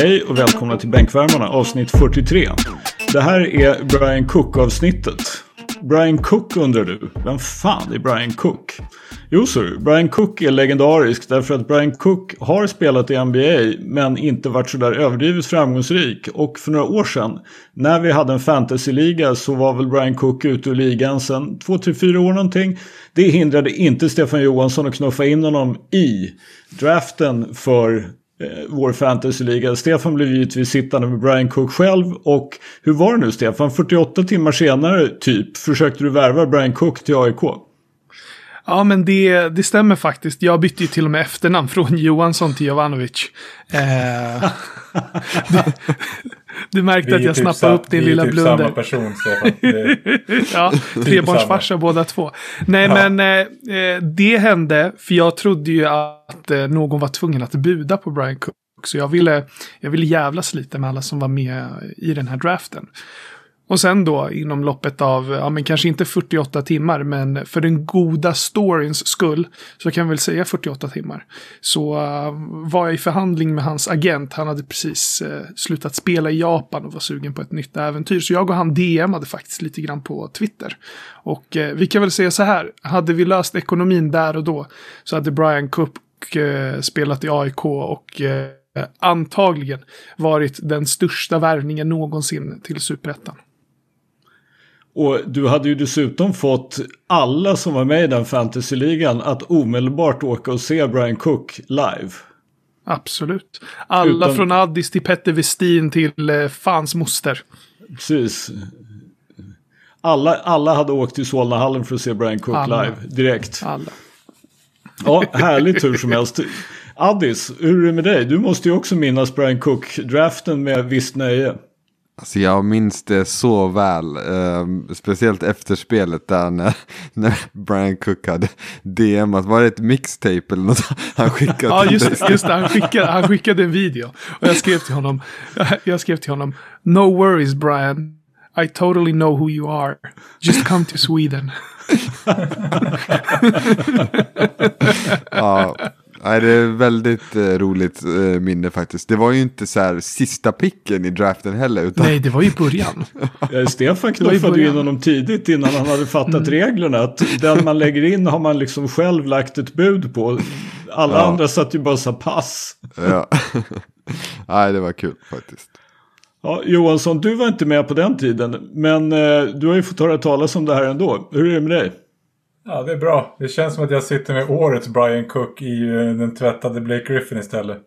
Hej och välkomna till Bänkvärmarna avsnitt 43. Det här är Brian Cook-avsnittet. Brian Cook undrar du, vem fan är Brian Cook? Jo sir, Brian Cook är legendarisk därför att Brian Cook har spelat i NBA men inte varit sådär överdrivet framgångsrik. Och för några år sedan när vi hade en fantasyliga så var väl Brian Cook ute ur ligan sen 2-3-4 år någonting. Det hindrade inte Stefan Johansson att knuffa in honom i draften för Eh, vår fantasyliga. Stefan blev givetvis sittande med Brian Cook själv och hur var det nu Stefan? 48 timmar senare typ försökte du värva Brian Cook till AIK. Ja, men det, det stämmer faktiskt. Jag bytte ju till och med efternamn från Johansson till Jovanovic. Eh, du, du märkte att jag typ snappade upp din lilla typ blunder. samma person, Stefan. Det, ja, trebarnsfarsa båda två. Nej, Ja. men eh, eh, det hände, för jag trodde ju att eh, någon var tvungen att buda på Brian Cook. Så jag ville, jag ville jävlas lite med alla som var med i den här draften. Och sen då inom loppet av, ja men kanske inte 48 timmar, men för den goda storyns skull, så kan vi väl säga 48 timmar, så uh, var jag i förhandling med hans agent. Han hade precis uh, slutat spela i Japan och var sugen på ett nytt äventyr. Så jag och han DMade faktiskt lite grann på Twitter. Och uh, vi kan väl säga så här, hade vi löst ekonomin där och då så hade Brian Cook spelat i AIK och antagligen varit den största värvningen någonsin till Superettan. Och du hade ju dessutom fått alla som var med i den fantasyligan att omedelbart åka och se Brian Cook live. Absolut. Alla Utan- från Addis till Petter Westin till eh, fans moster. Precis. Alla, alla hade åkt till Solnahallen för att se Brian Cook Alla. live direkt. Alla. Ja, härligt hur som helst. Addis, hur är det med dig? Du måste ju också minnas Brian Cook-draften med visst nöje. Alltså jag minns det så väl, ehm, speciellt efter spelet där när, när Brian Cook hade DMat, var det ett mixtape eller något han skickade? Ja, just, dig? just det. Han skickade, han skickade en video. Och jag skrev till honom. Jag skrev till honom. No worries Brian. I totally know who you are. Just come to Sweden. Ja, nej, det är väldigt eh, roligt eh, minne faktiskt. Det var ju inte så här sista picken i draften heller. Utan, Nej, det var ju början. Ja, Stefan knuffade ju in honom tidigt innan han hade fattat reglerna. Att den man lägger in har man liksom själv lagt ett bud på. Alla Ja. andra satt ju bara så pass. ja. nej, det var kul faktiskt. Ja, Johansson, du var inte med på den tiden. Men eh, du har ju fått höra talas om det här ändå. Hur är det med dig? Ja, det är bra. Det känns som att jag sitter med årets Brian Cook i eh, den tvättade Blake Griffin istället.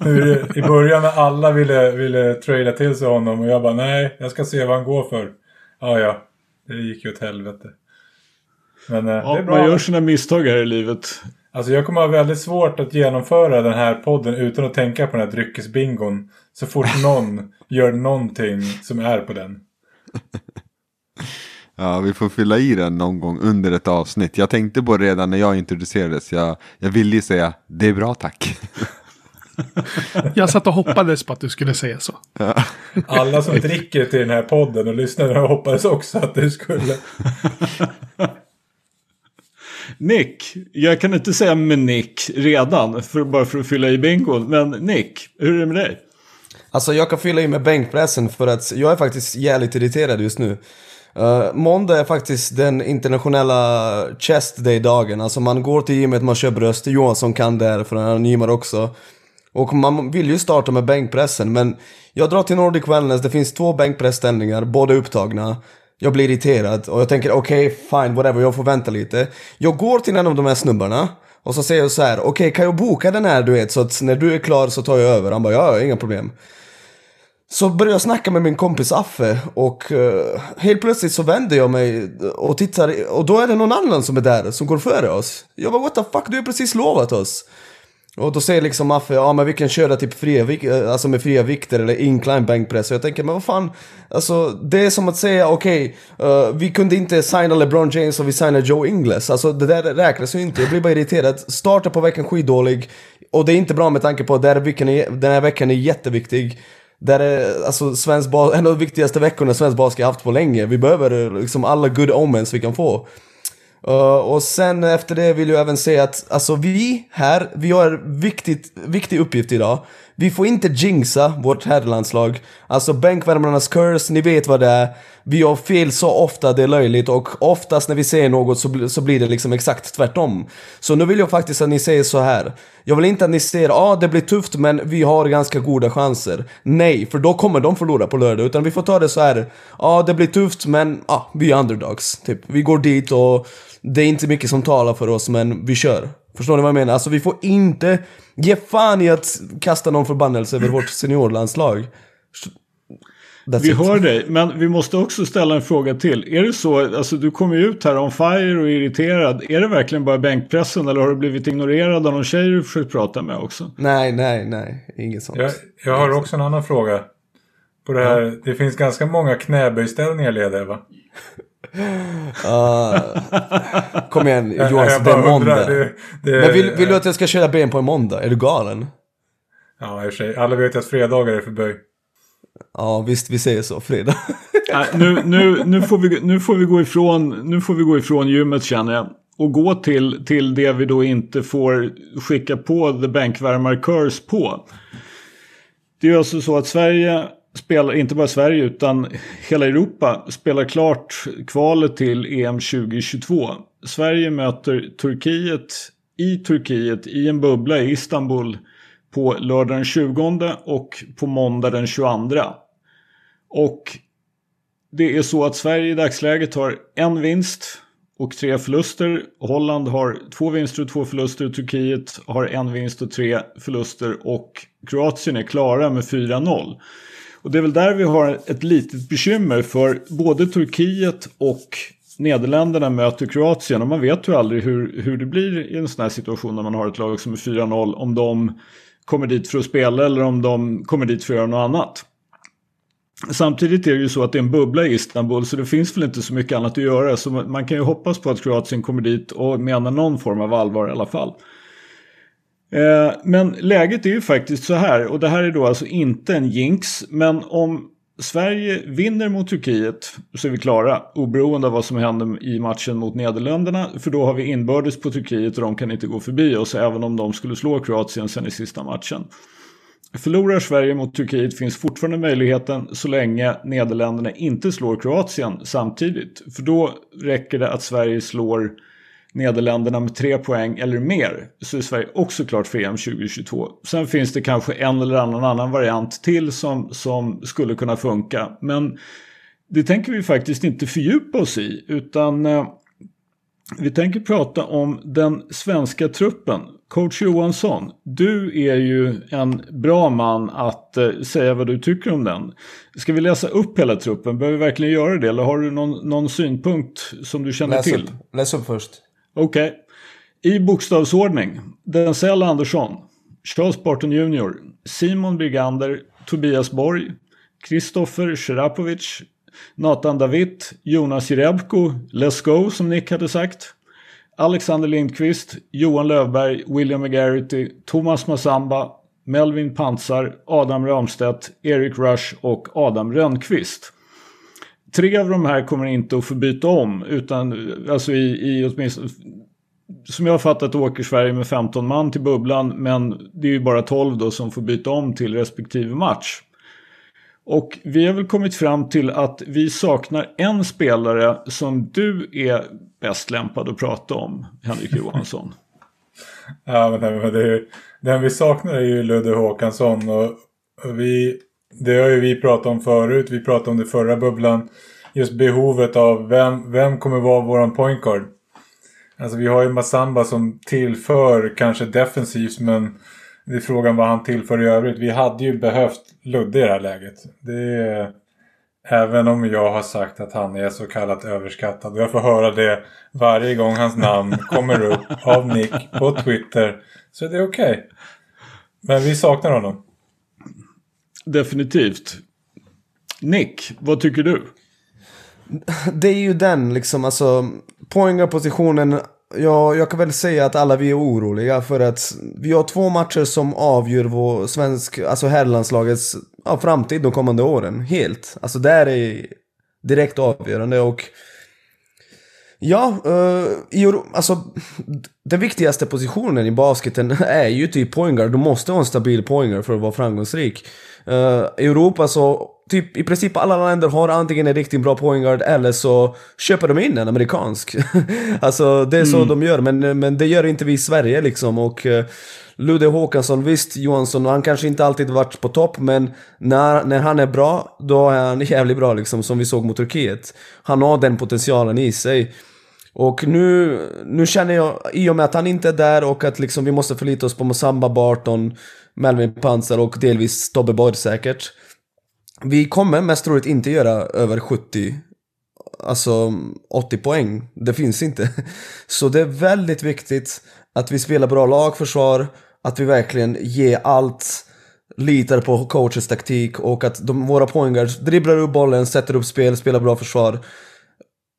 I början när alla ville, ville trada till sig honom och jag bara nej, jag ska se vad han går för. Ja, ja. Det gick ju åt helvete. Men eh, det Ja, är bra. man gör sina misstag här i livet. Alltså jag kommer ha väldigt svårt att genomföra den här podden utan att tänka på den här dryckesbingon. Så fort någon gör någonting som är på den. Ja, vi får fylla i den någon gång under ett avsnitt. Jag tänkte på det redan när jag introducerades. Jag, jag ville ju säga, det är bra tack. Jag satt och hoppades på att du skulle säga så. Alla som dricker till den här podden och lyssnar och hoppades också att du skulle. Nick, jag kan inte säga med Nick redan, för, bara för att fylla i bingon. Men Nick, hur är det med dig? Alltså jag kan fylla i med bänkpressen för att jag är faktiskt jävligt irriterad just nu. Uh, måndag är faktiskt den internationella chest day-dagen. Alltså man går till gymmet, man kör bröst. Johansson kan det här för han gymmar också. Och man vill ju starta med bänkpressen men jag drar till Nordic Wellness, det finns två bänkpressställningar, båda upptagna. Jag blir irriterad och jag tänker okej, fine, whatever, jag får vänta lite. Jag går till en av de här snubbarna och så säger jag så här: okej kan jag boka den här du vet så att när du är klar så tar jag över. Han bara ja, inga problem. Så började jag snacka med min kompis Affe och eh, helt plötsligt så vänder jag mig och tittar och då är det någon annan som är där som går före oss. Jag bara what the fuck, du har precis lovat oss. Och då säger liksom Affe, ja men vi kan köra typ fria, eh, alltså med fria vikter eller incline bankpress. Och jag tänker, men vad fan, alltså det är som att säga okej, eh, vi kunde inte signa LeBron James och vi signade Joe Ingles. Alltså det där räknas ju inte, jag blir bara irriterad. Starten på veckan skitdålig och det är inte bra med tanke på att den här veckan är, den här veckan är jätteviktig. Där är alltså svensk bas, en av de viktigaste veckorna svensk basket har haft på länge. Vi behöver liksom alla good omens vi kan få. Uh, och sen efter det vill jag även säga att alltså vi här, vi har en viktigt, viktig uppgift idag. Vi får inte jinxa vårt herrlandslag. Alltså bänkvärmarnas curse, ni vet vad det är. Vi gör fel så ofta det är löjligt och oftast när vi säger något så, bl- så blir det liksom exakt tvärtom. Så nu vill jag faktiskt att ni säger så här. Jag vill inte att ni säger ja ah, det blir tufft men vi har ganska goda chanser. Nej, för då kommer de förlora på lördag. Utan vi får ta det så här. Ja ah, det blir tufft men ah, vi är underdogs. Typ. Vi går dit och det är inte mycket som talar för oss men vi kör. Förstår ni vad jag menar? Alltså vi får inte ge fan i att kasta någon förbannelse över vårt seniorlandslag. That's Vi it. hör dig, men vi måste också ställa en fråga till. Är det så, alltså du kommer ju ut här on fire och är irriterad. Är det verkligen bara bänkpressen eller har du blivit ignorerad av någon tjej du försökt prata med också? Nej, nej, nej. Inget sånt. Jag, jag har också en annan fråga. På det här, det finns ganska många knäböjställningar lediga va? Ah, kom igen jag det är måndag. undrar, det- det- Men vill, vill du att jag ska köra ben på en måndag? Är du galen? Ja, i och för sig. Alla vet att fredagar är för böj. Ja, visst, vi säger så. Fredag. Nej, nu, nu, nu, får vi, nu, får vi gå ifrån, nu får vi gå ifrån gymmet känner jag. Och gå till, till det vi då inte får skicka på The Bänkvärmar Curse på. Det är ju alltså så att Sverige spelar, inte bara Sverige utan hela Europa spelar klart kvalet till EM 2022. Sverige möter Turkiet i Turkiet i en bubbla i Istanbul på lördag den 20 och på måndag den 22. Och det är så att Sverige i dagsläget har en vinst och tre förluster. Holland har två vinster och två förluster. Turkiet har en vinst och tre förluster. Och Kroatien är klara med 4-0. Och det är väl där vi har ett litet bekymmer för både Turkiet och Nederländerna möter Kroatien och man vet ju aldrig hur, hur det blir i en sån här situation när man har ett lag som är 4-0 om de kommer dit för att spela eller om de kommer dit för att göra något annat. Samtidigt är det ju så att det är en bubbla i Istanbul så det finns väl inte så mycket annat att göra. Så man kan ju hoppas på att Kroatien kommer dit och menar någon form av allvar i alla fall. Eh, men läget är ju faktiskt så här och det här är då alltså inte en jinx. Men om Sverige vinner mot Turkiet så är vi klara oberoende av vad som händer i matchen mot Nederländerna. För då har vi inbördes på Turkiet och de kan inte gå förbi oss även om de skulle slå Kroatien sen i sista matchen. Förlorar Sverige mot Turkiet finns fortfarande möjligheten så länge Nederländerna inte slår Kroatien samtidigt. För då räcker det att Sverige slår Nederländerna med tre poäng eller mer så är Sverige också klart för EM 2022. Sen finns det kanske en eller annan annan variant till som, som skulle kunna funka. Men det tänker vi faktiskt inte fördjupa oss i utan eh, vi tänker prata om den svenska truppen. Coach Johansson, du är ju en bra man att eh, säga vad du tycker om den. Ska vi läsa upp hela truppen? Behöver vi verkligen göra det? Eller har du någon, någon synpunkt som du känner Läs till? upp. Läs upp först. Okej. I bokstavsordning. Denzel Andersson. Charles Barton Jr. Simon Brigander. Tobias Borg. Kristoffer Serapovic. Nathan David. Jonas Jerebko. Let's go som Nick hade sagt. Alexander Lindqvist. Johan Lövberg. William McGarity. Thomas Massamba. Melvin Pansar. Adam Ramstedt. Erik Rush och Adam Rönnqvist. Tre av de här kommer inte att få byta om utan alltså i, i åtminstone som jag har fattat åker Sverige med 15 man till bubblan men det är ju bara 12 då som får byta om till respektive match. Och vi har väl kommit fram till att vi saknar en spelare som du är bäst lämpad att prata om, Henrik Johansson. Ja, men, men det är, ju- den vi saknar är ju Ludde Håkansson. Och vi, det har ju vi pratat om förut. Vi pratade om det förra bubblan. Just behovet av vem, vem kommer vara våran point guard. Alltså vi har ju Massamba som tillför kanske defensivt men det är frågan vad han tillför i övrigt. Vi hade ju behövt Ludde i det här läget. Det är, även om jag har sagt att han är så kallat överskattad. Och jag får höra det varje gång hans namn kommer upp av Nick på Twitter. Så det är okej. Men vi saknar honom. Definitivt. Nick, vad tycker du? Det är ju den liksom, alltså poängapositionen. Ja, jag kan väl säga att alla vi är oroliga för att vi har två matcher som avgör vår svensk, alltså herrlandslagets ja, framtid de kommande åren. Helt. Alltså det är direkt avgörande och Ja, uh, i, alltså den viktigaste positionen i basketen är ju typ poängare. Du måste ha en stabil poängare för att vara framgångsrik. Uh, I Europa så, typ i princip alla länder har antingen en riktigt bra poängare eller så köper de in en amerikansk. alltså det är så de gör, men, men det gör inte vi i Sverige liksom. Och uh, Ludde Håkansson, visst Johansson, han kanske inte alltid varit på topp, men när, när han är bra, då är han jävligt bra liksom, som vi såg mot Turkiet. Han har den potentialen i sig. Och nu, nu känner jag, i och med att han inte är där och att liksom vi måste förlita oss på Mosamba, Barton, Melvin Pansar och delvis Tobbe Borg säkert. Vi kommer mest troligt inte göra över 70, alltså 80 poäng. Det finns inte. Så det är väldigt viktigt att vi spelar bra lagförsvar, att vi verkligen ger allt, litar på coachens taktik och att de, våra poängguards dribblar upp bollen, sätter upp spel, spelar bra försvar.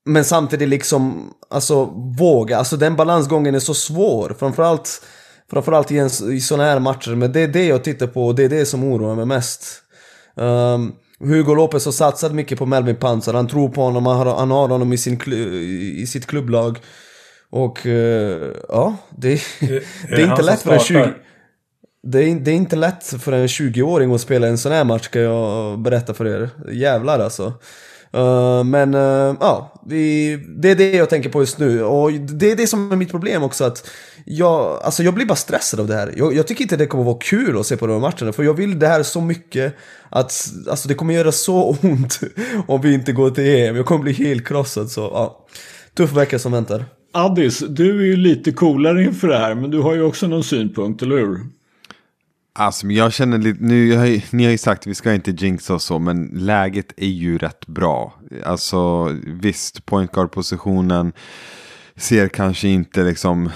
Men samtidigt liksom, alltså våga, alltså den balansgången är så svår. Framförallt, framförallt i, en, i sådana här matcher. Men det är det jag tittar på och det är det som oroar mig mest. Um, Hugo Lopez har satsat mycket på Melvin Pansar, han tror på honom, han har, han har honom i, sin, i sitt klubblag. Och uh, ja, det, det, det är inte lätt för en 20... startar? Det är, det är inte lätt för en 20-åring att spela en sån här match ska jag berätta för er. Jävlar alltså. Uh, men uh, ja, vi, det är det jag tänker på just nu. Och det är det som är mitt problem också att jag, alltså jag blir bara stressad av det här. Jag, jag tycker inte det kommer vara kul att se på de här matcherna för jag vill det här så mycket att alltså det kommer göra så ont om vi inte går till EM. Jag kommer bli helt krossad så ja. Tuff vecka som väntar. Addis, du är ju lite coolare inför det här men du har ju också någon synpunkt, eller hur? Alltså men jag känner lite, nu, jag har, ni har ju sagt att vi ska inte jinxa och så, men läget är ju rätt bra. Alltså visst, point guard-positionen ser kanske inte liksom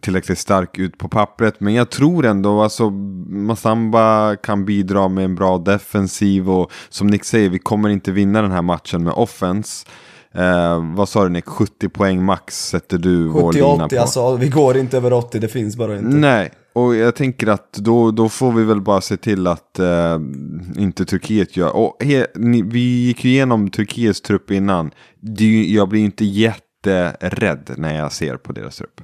tillräckligt stark ut på pappret, men jag tror ändå alltså Masamba kan bidra med en bra defensiv och som Nick säger, vi kommer inte vinna den här matchen med offense. Eh, vad sa du Nick, 70 poäng max sätter du vår lina 70-80 på? alltså, vi går inte över 80, det finns bara inte. Nej, och jag tänker att då, då får vi väl bara se till att eh, inte Turkiet gör. Och he, ni, vi gick ju igenom Turkiets trupp innan. Det, jag blir inte jätterädd när jag ser på deras trupp.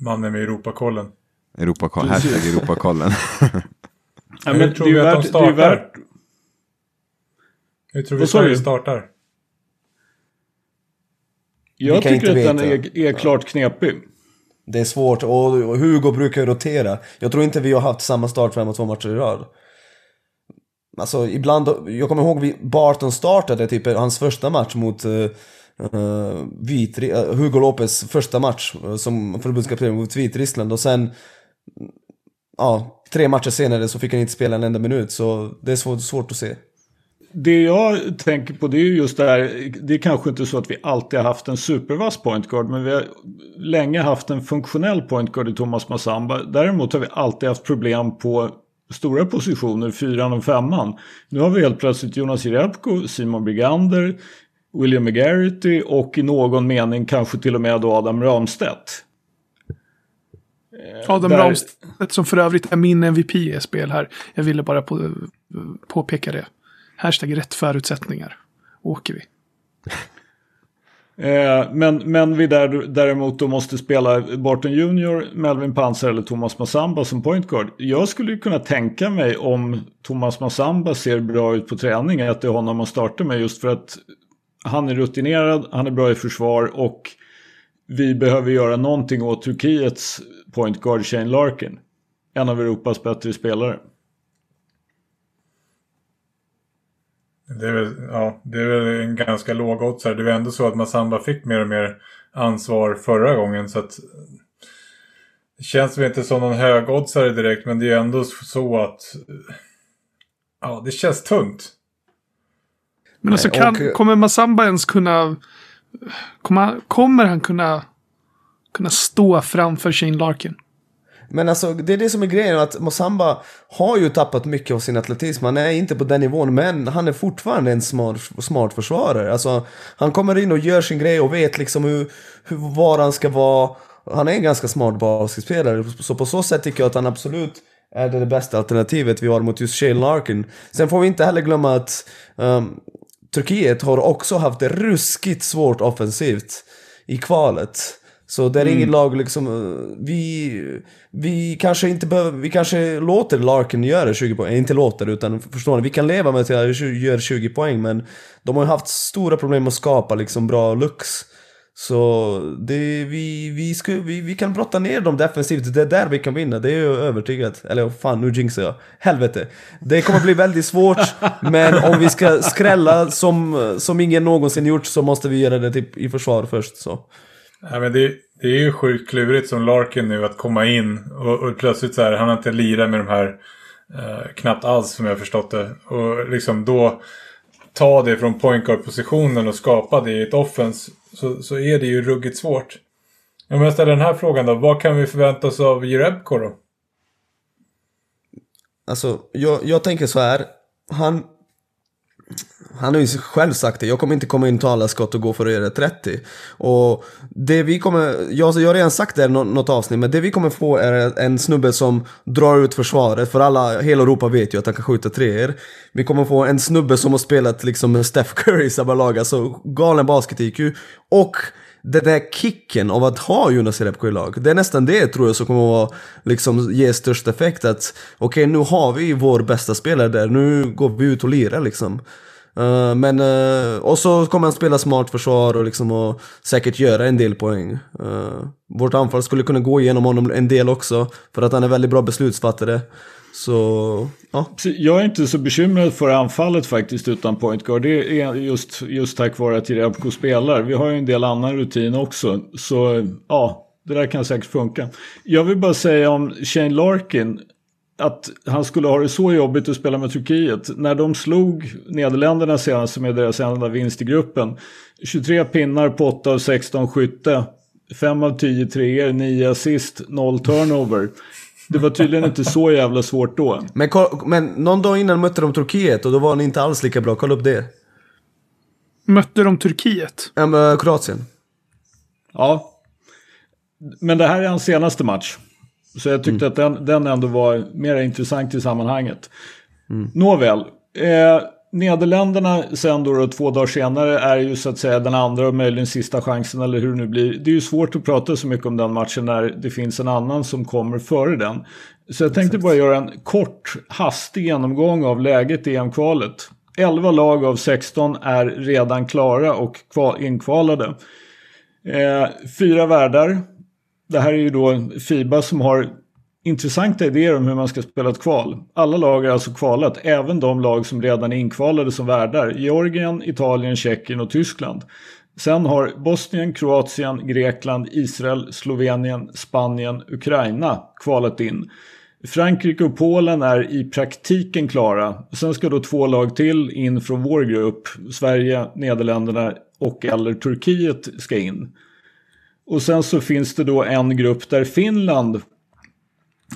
Mannen med Europakollen. Europakoll, hashtag Europakollen. Ja, Hur tror vi att de startar? värt, Hur tror vi Sverige du? startar? jag tycker inte att den är, är klart knepig. Det är svårt och och Hugo brukar ju rotera. Jag tror inte vi har haft samma start fem och två matcher i rad. Alltså ibland, jag kommer ihåg vi, Barton startade typ hans första match mot uh, Eh, Vitri, uh, eh, Hugo Lopez första match uh, som förbundskapten mot Vitryssland och sen Ja, tre matcher senare så fick han inte spela en enda minut så det är svårt, svårt att se. Det jag tänker på det är just det här. Det är kanske inte så att vi alltid har haft en supervass pointguard. Men vi har länge haft en funktionell pointguard i Thomas Massamba. Däremot har vi alltid haft problem på stora positioner, fyran och femman. Nu har vi helt plötsligt Jonas Jerebko, Simon Brigander, William McGarity och i någon mening kanske till och med då Adam Ramstedt. Adam där- Ramstedt som för övrigt är min MVP i spel här. Jag ville bara på, påpeka det. Hashtag rätt förutsättningar. Åker vi. Eh, men, men vi där, däremot då måste spela Barton Junior, Melvin Panzer eller Thomas Massamba som point guard. Jag skulle ju kunna tänka mig om Thomas Massamba ser bra ut på träning att det är honom man startar med just för att han är rutinerad, han är bra i försvar och vi behöver göra någonting åt Turkiets point guard Shane Larkin. En av Europas bättre spelare. Det är väl, ja, det är väl en ganska låg här. Det var ändå så att Massamba fick mer och mer ansvar förra gången. Så att det känns väl inte som någon högoddsare direkt. Men det är ändå så att ja, det känns tungt. Men alltså kan, och- kommer Massamba ens kunna... Kommer, kommer han kunna, kunna stå framför Shane Larkin? Men alltså, det är det som är grejen, att Mossamba har ju tappat mycket av sin atletism. Han är inte på den nivån, men han är fortfarande en smart, smart försvarare. Alltså, han kommer in och gör sin grej och vet liksom hur, hur var han ska vara. Han är en ganska smart basketspelare, så på så sätt tycker jag att han absolut är det, det bästa alternativet vi har mot just Shane Larkin. Sen får vi inte heller glömma att um, Turkiet har också haft det ruskigt svårt offensivt i kvalet. Så det är inget lag liksom, eh, vi, vi kanske inte behöver, vi kanske låter Larkin göra 20 poäng, inte låter utan förstår ni, vi kan leva med att jag gör 20 poäng men de har ju haft stora problem att skapa liksom bra looks. Så det, vi, vi, ska, vi, vi kan brotta ner dem defensivt, det är där vi kan vinna, det är jag övertygad. Eller fan, nu jinxar jag. Helvete. Det kommer bli väldigt svårt, men om vi ska skrälla som, som ingen någonsin gjort så måste vi göra det typ i försvar först. Så. Ja, men det, det är ju sjukt klurigt som Larkin nu att komma in och, och plötsligt så här, han har inte lirat med de här eh, knappt alls som jag har förstått det. Och liksom då ta det från point guard-positionen och skapa det i ett offens så, så är det ju ruggigt svårt. Om jag ställer den här frågan då, vad kan vi förvänta oss av Jerebko då? Alltså, jag, jag tänker så här. Han, han har ju själv sagt det, jag kommer inte komma in ta alla skott och gå för att göra 30. Och det vi kommer, jag, jag har redan sagt det i något avsnitt, men det vi kommer få är en snubbe som drar ut försvaret, för alla, hela Europa vet ju att han kan skjuta treor. Vi kommer få en snubbe som har spelat liksom med Steph Curry i samma lag, alltså galen basket-IQ. Och den där kicken av att ha Jonas Jerebko i lag, det är nästan det tror jag som kommer att liksom, ge störst effekt. Att okej, okay, nu har vi vår bästa spelare där, nu går vi ut och lirar liksom. Uh, men, uh, och så kommer han spela smart försvar och, liksom, och säkert göra en del poäng. Uh, vårt anfall skulle kunna gå igenom honom en del också, för att han är väldigt bra beslutsfattare. Så, ja. Jag är inte så bekymrad för anfallet faktiskt utan point guard. Det är just, just tack vare att Jerebko spelar. Vi har ju en del annan rutin också. Så ja, det där kan säkert funka. Jag vill bara säga om Shane Larkin att han skulle ha det så jobbigt att spela med Turkiet. När de slog Nederländerna senast som är deras enda vinst i gruppen. 23 pinnar på 8 av 16 skytte. 5 av 10 treor, 9 assist, 0 turnover. Det var tydligen inte så jävla svårt då. Men, men någon dag innan mötte de Turkiet och då var ni inte alls lika bra. Kolla upp det. Mötte de Turkiet? Ja, men Kroatien. Ja. Men det här är hans senaste match. Så jag tyckte mm. att den, den ändå var mer intressant i sammanhanget. Mm. Nåväl. Eh, Nederländerna sen då, då två dagar senare är ju så att säga den andra och möjligen sista chansen eller hur det nu blir. Det är ju svårt att prata så mycket om den matchen när det finns en annan som kommer före den. Så jag tänkte bara göra en kort hastig genomgång av läget i EM-kvalet. 11 lag av 16 är redan klara och inkvalade. Eh, fyra värdar. Det här är ju då Fiba som har intressanta idéer om hur man ska spela ett kval. Alla lag har alltså kvalat, även de lag som redan är inkvalade som värdar. Georgien, Italien, Tjeckien och Tyskland. Sen har Bosnien, Kroatien, Grekland, Israel, Slovenien, Spanien, Ukraina kvalat in. Frankrike och Polen är i praktiken klara. Sen ska då två lag till in från vår grupp. Sverige, Nederländerna och eller Turkiet ska in. Och sen så finns det då en grupp där Finland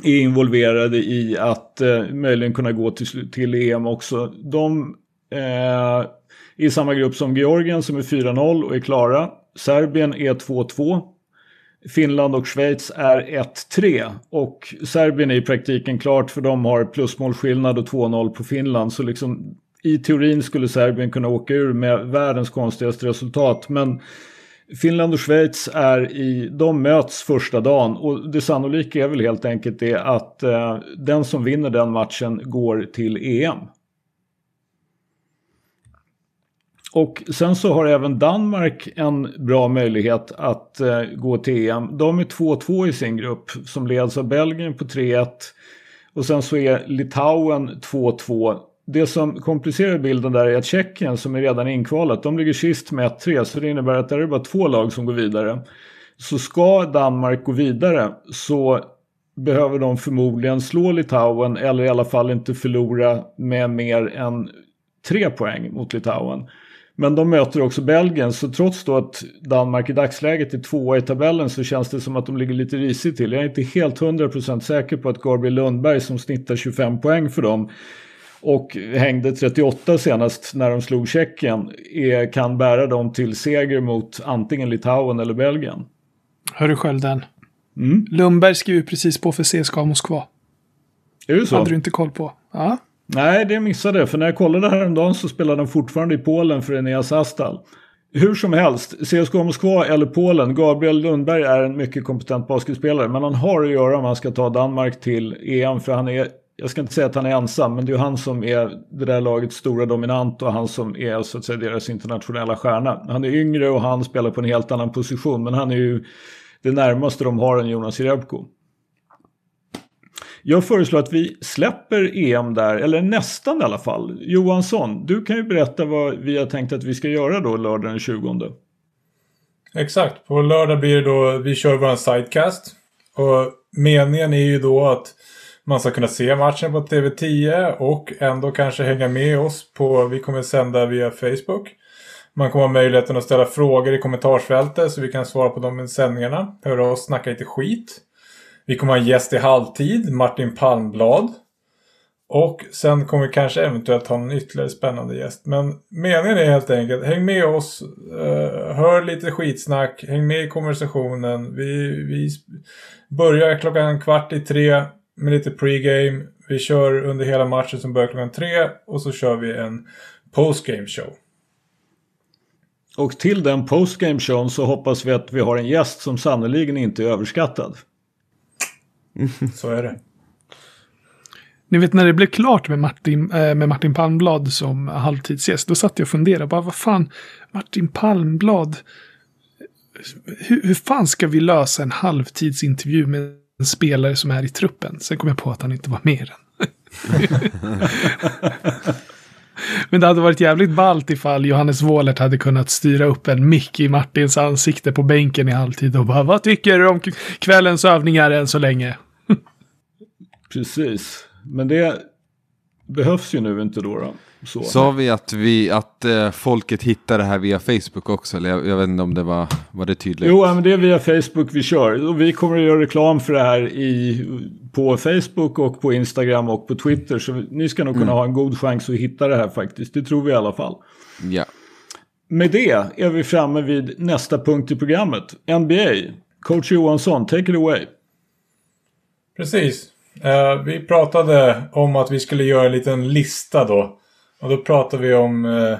är involverade i att eh, möjligen kunna gå till, till EM också. De eh, är i samma grupp som Georgien som är 4-0 och är klara. Serbien är 2-2. Finland och Schweiz är 1-3 och Serbien är i praktiken klart för de har plusmålskillnad och 2-0 på Finland. Så liksom i teorin skulle Serbien kunna åka ur med världens konstigaste resultat. Men Finland och Schweiz är i, de möts första dagen och det sannolika är väl helt enkelt det att eh, den som vinner den matchen går till EM. Och sen så har även Danmark en bra möjlighet att eh, gå till EM. De är 2-2 i sin grupp som leds av Belgien på 3-1. Och sen så är Litauen 2-2 det som komplicerar bilden där är att Tjeckien som är redan inkvalat, de ligger sist med 1-3 så det innebär att det är bara två lag som går vidare. Så ska Danmark gå vidare så behöver de förmodligen slå Litauen eller i alla fall inte förlora med mer än tre poäng mot Litauen. Men de möter också Belgien så trots då att Danmark i dagsläget är tvåa i tabellen så känns det som att de ligger lite risigt till. Jag är inte helt 100% säker på att Gabriel Lundberg som snittar 25 poäng för dem och hängde 38 senast när de slog Tjeckien är, kan bära dem till seger mot antingen Litauen eller Belgien. Hör du själv den? Mm. Lundberg skriver precis på för CSKA Moskva. Är det så? Hade du inte koll på? Ja. Nej, det missade jag. För när jag kollade häromdagen så spelade de fortfarande i Polen för Eneas Astal. Hur som helst, CSKA Moskva eller Polen, Gabriel Lundberg är en mycket kompetent basketspelare. Men han har att göra om han ska ta Danmark till EM. För han är, jag ska inte säga att han är ensam, men det är han som är det där lagets stora dominant och han som är så att säga deras internationella stjärna. Han är yngre och han spelar på en helt annan position, men han är ju det närmaste de har en Jonas Jerebko. Jag föreslår att vi släpper EM där, eller nästan i alla fall. Johansson, du kan ju berätta vad vi har tänkt att vi ska göra då lördag den 20. Exakt, på lördag blir det då, vi kör vår sidecast. Och meningen är ju då att man ska kunna se matchen på TV10 och ändå kanske hänga med oss på, vi kommer sända via Facebook. Man kommer ha möjligheten att ställa frågor i kommentarsfältet så vi kan svara på dem i sändningarna. Höra oss snacka lite skit. Vi kommer ha en gäst i halvtid, Martin Palmblad. Och sen kommer vi kanske eventuellt ha en ytterligare spännande gäst. Men meningen är helt enkelt, häng med oss, eh, hör lite skitsnack, häng med i konversationen. Vi, vi börjar klockan kvart i tre med lite pregame. Vi kör under hela matchen som börjar klockan tre och så kör vi en postgame show. Och till den postgame showen så hoppas vi att vi har en gäst som sannoliken inte är överskattad. Så är det. Ni vet när det blev klart med Martin, äh, med Martin Palmblad som halvtidsgäst. Då satt jag och funderade. Bara, vad fan, Martin Palmblad. Hur, hur fan ska vi lösa en halvtidsintervju med en spelare som är i truppen? Sen kom jag på att han inte var med i den. Men det hade varit jävligt ballt ifall Johannes Wåhlert hade kunnat styra upp en mick i Martins ansikte på bänken i halvtid och bara vad tycker du om kvällens övningar än så länge? Precis, men det behövs ju nu inte då. då. Så. Sa vi att, vi, att eh, folket hittar det här via Facebook också? Eller jag, jag, vet inte om det var, var det tydligt? Jo, men det är via Facebook vi kör. Och vi kommer att göra reklam för det här i, på Facebook och på Instagram och på Twitter. Så ni ska nog kunna mm. ha en god chans att hitta det här faktiskt. Det tror vi i alla fall. Ja. Med det är vi framme vid nästa punkt i programmet. NBA. Coach Johansson, take it away. Precis. Uh, vi pratade om att vi skulle göra en liten lista då och då pratar vi om eh,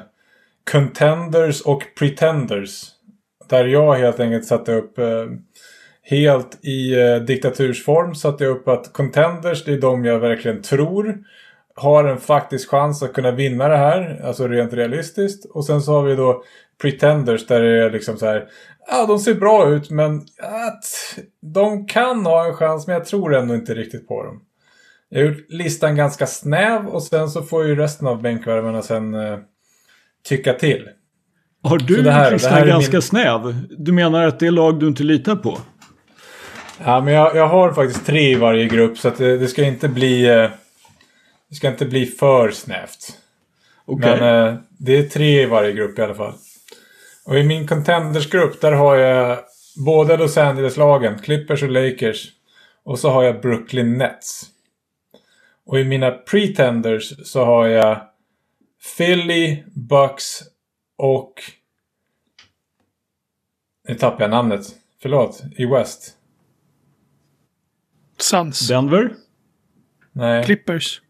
Contenders och Pretenders. Där jag helt enkelt satte upp eh, helt i eh, diktatursform satte jag upp att Contenders det är de jag verkligen tror har en faktisk chans att kunna vinna det här. Alltså rent realistiskt. Och sen så har vi då Pretenders där det är liksom så här. Ja, de ser bra ut men att de kan ha en chans men jag tror ändå inte riktigt på dem. Jag har gjort listan ganska snäv och sen så får ju resten av bänkvärmarna sen uh, tycka till. Har du gjort listan ganska min... snäv? Du menar att det är lag du inte litar på? Ja, men jag, jag har faktiskt tre i varje grupp så det, det ska inte bli... Uh, det ska inte bli för snävt. Okay. Men uh, det är tre i varje grupp i alla fall. Och i min contendersgrupp där har jag båda Los Angeles-lagen, Clippers och Lakers. Och så har jag Brooklyn Nets. Och i mina pretenders så har jag Philly, Bucks och... Nu tappar jag namnet. Förlåt. I West. Suns. Denver? Nej. Clippers.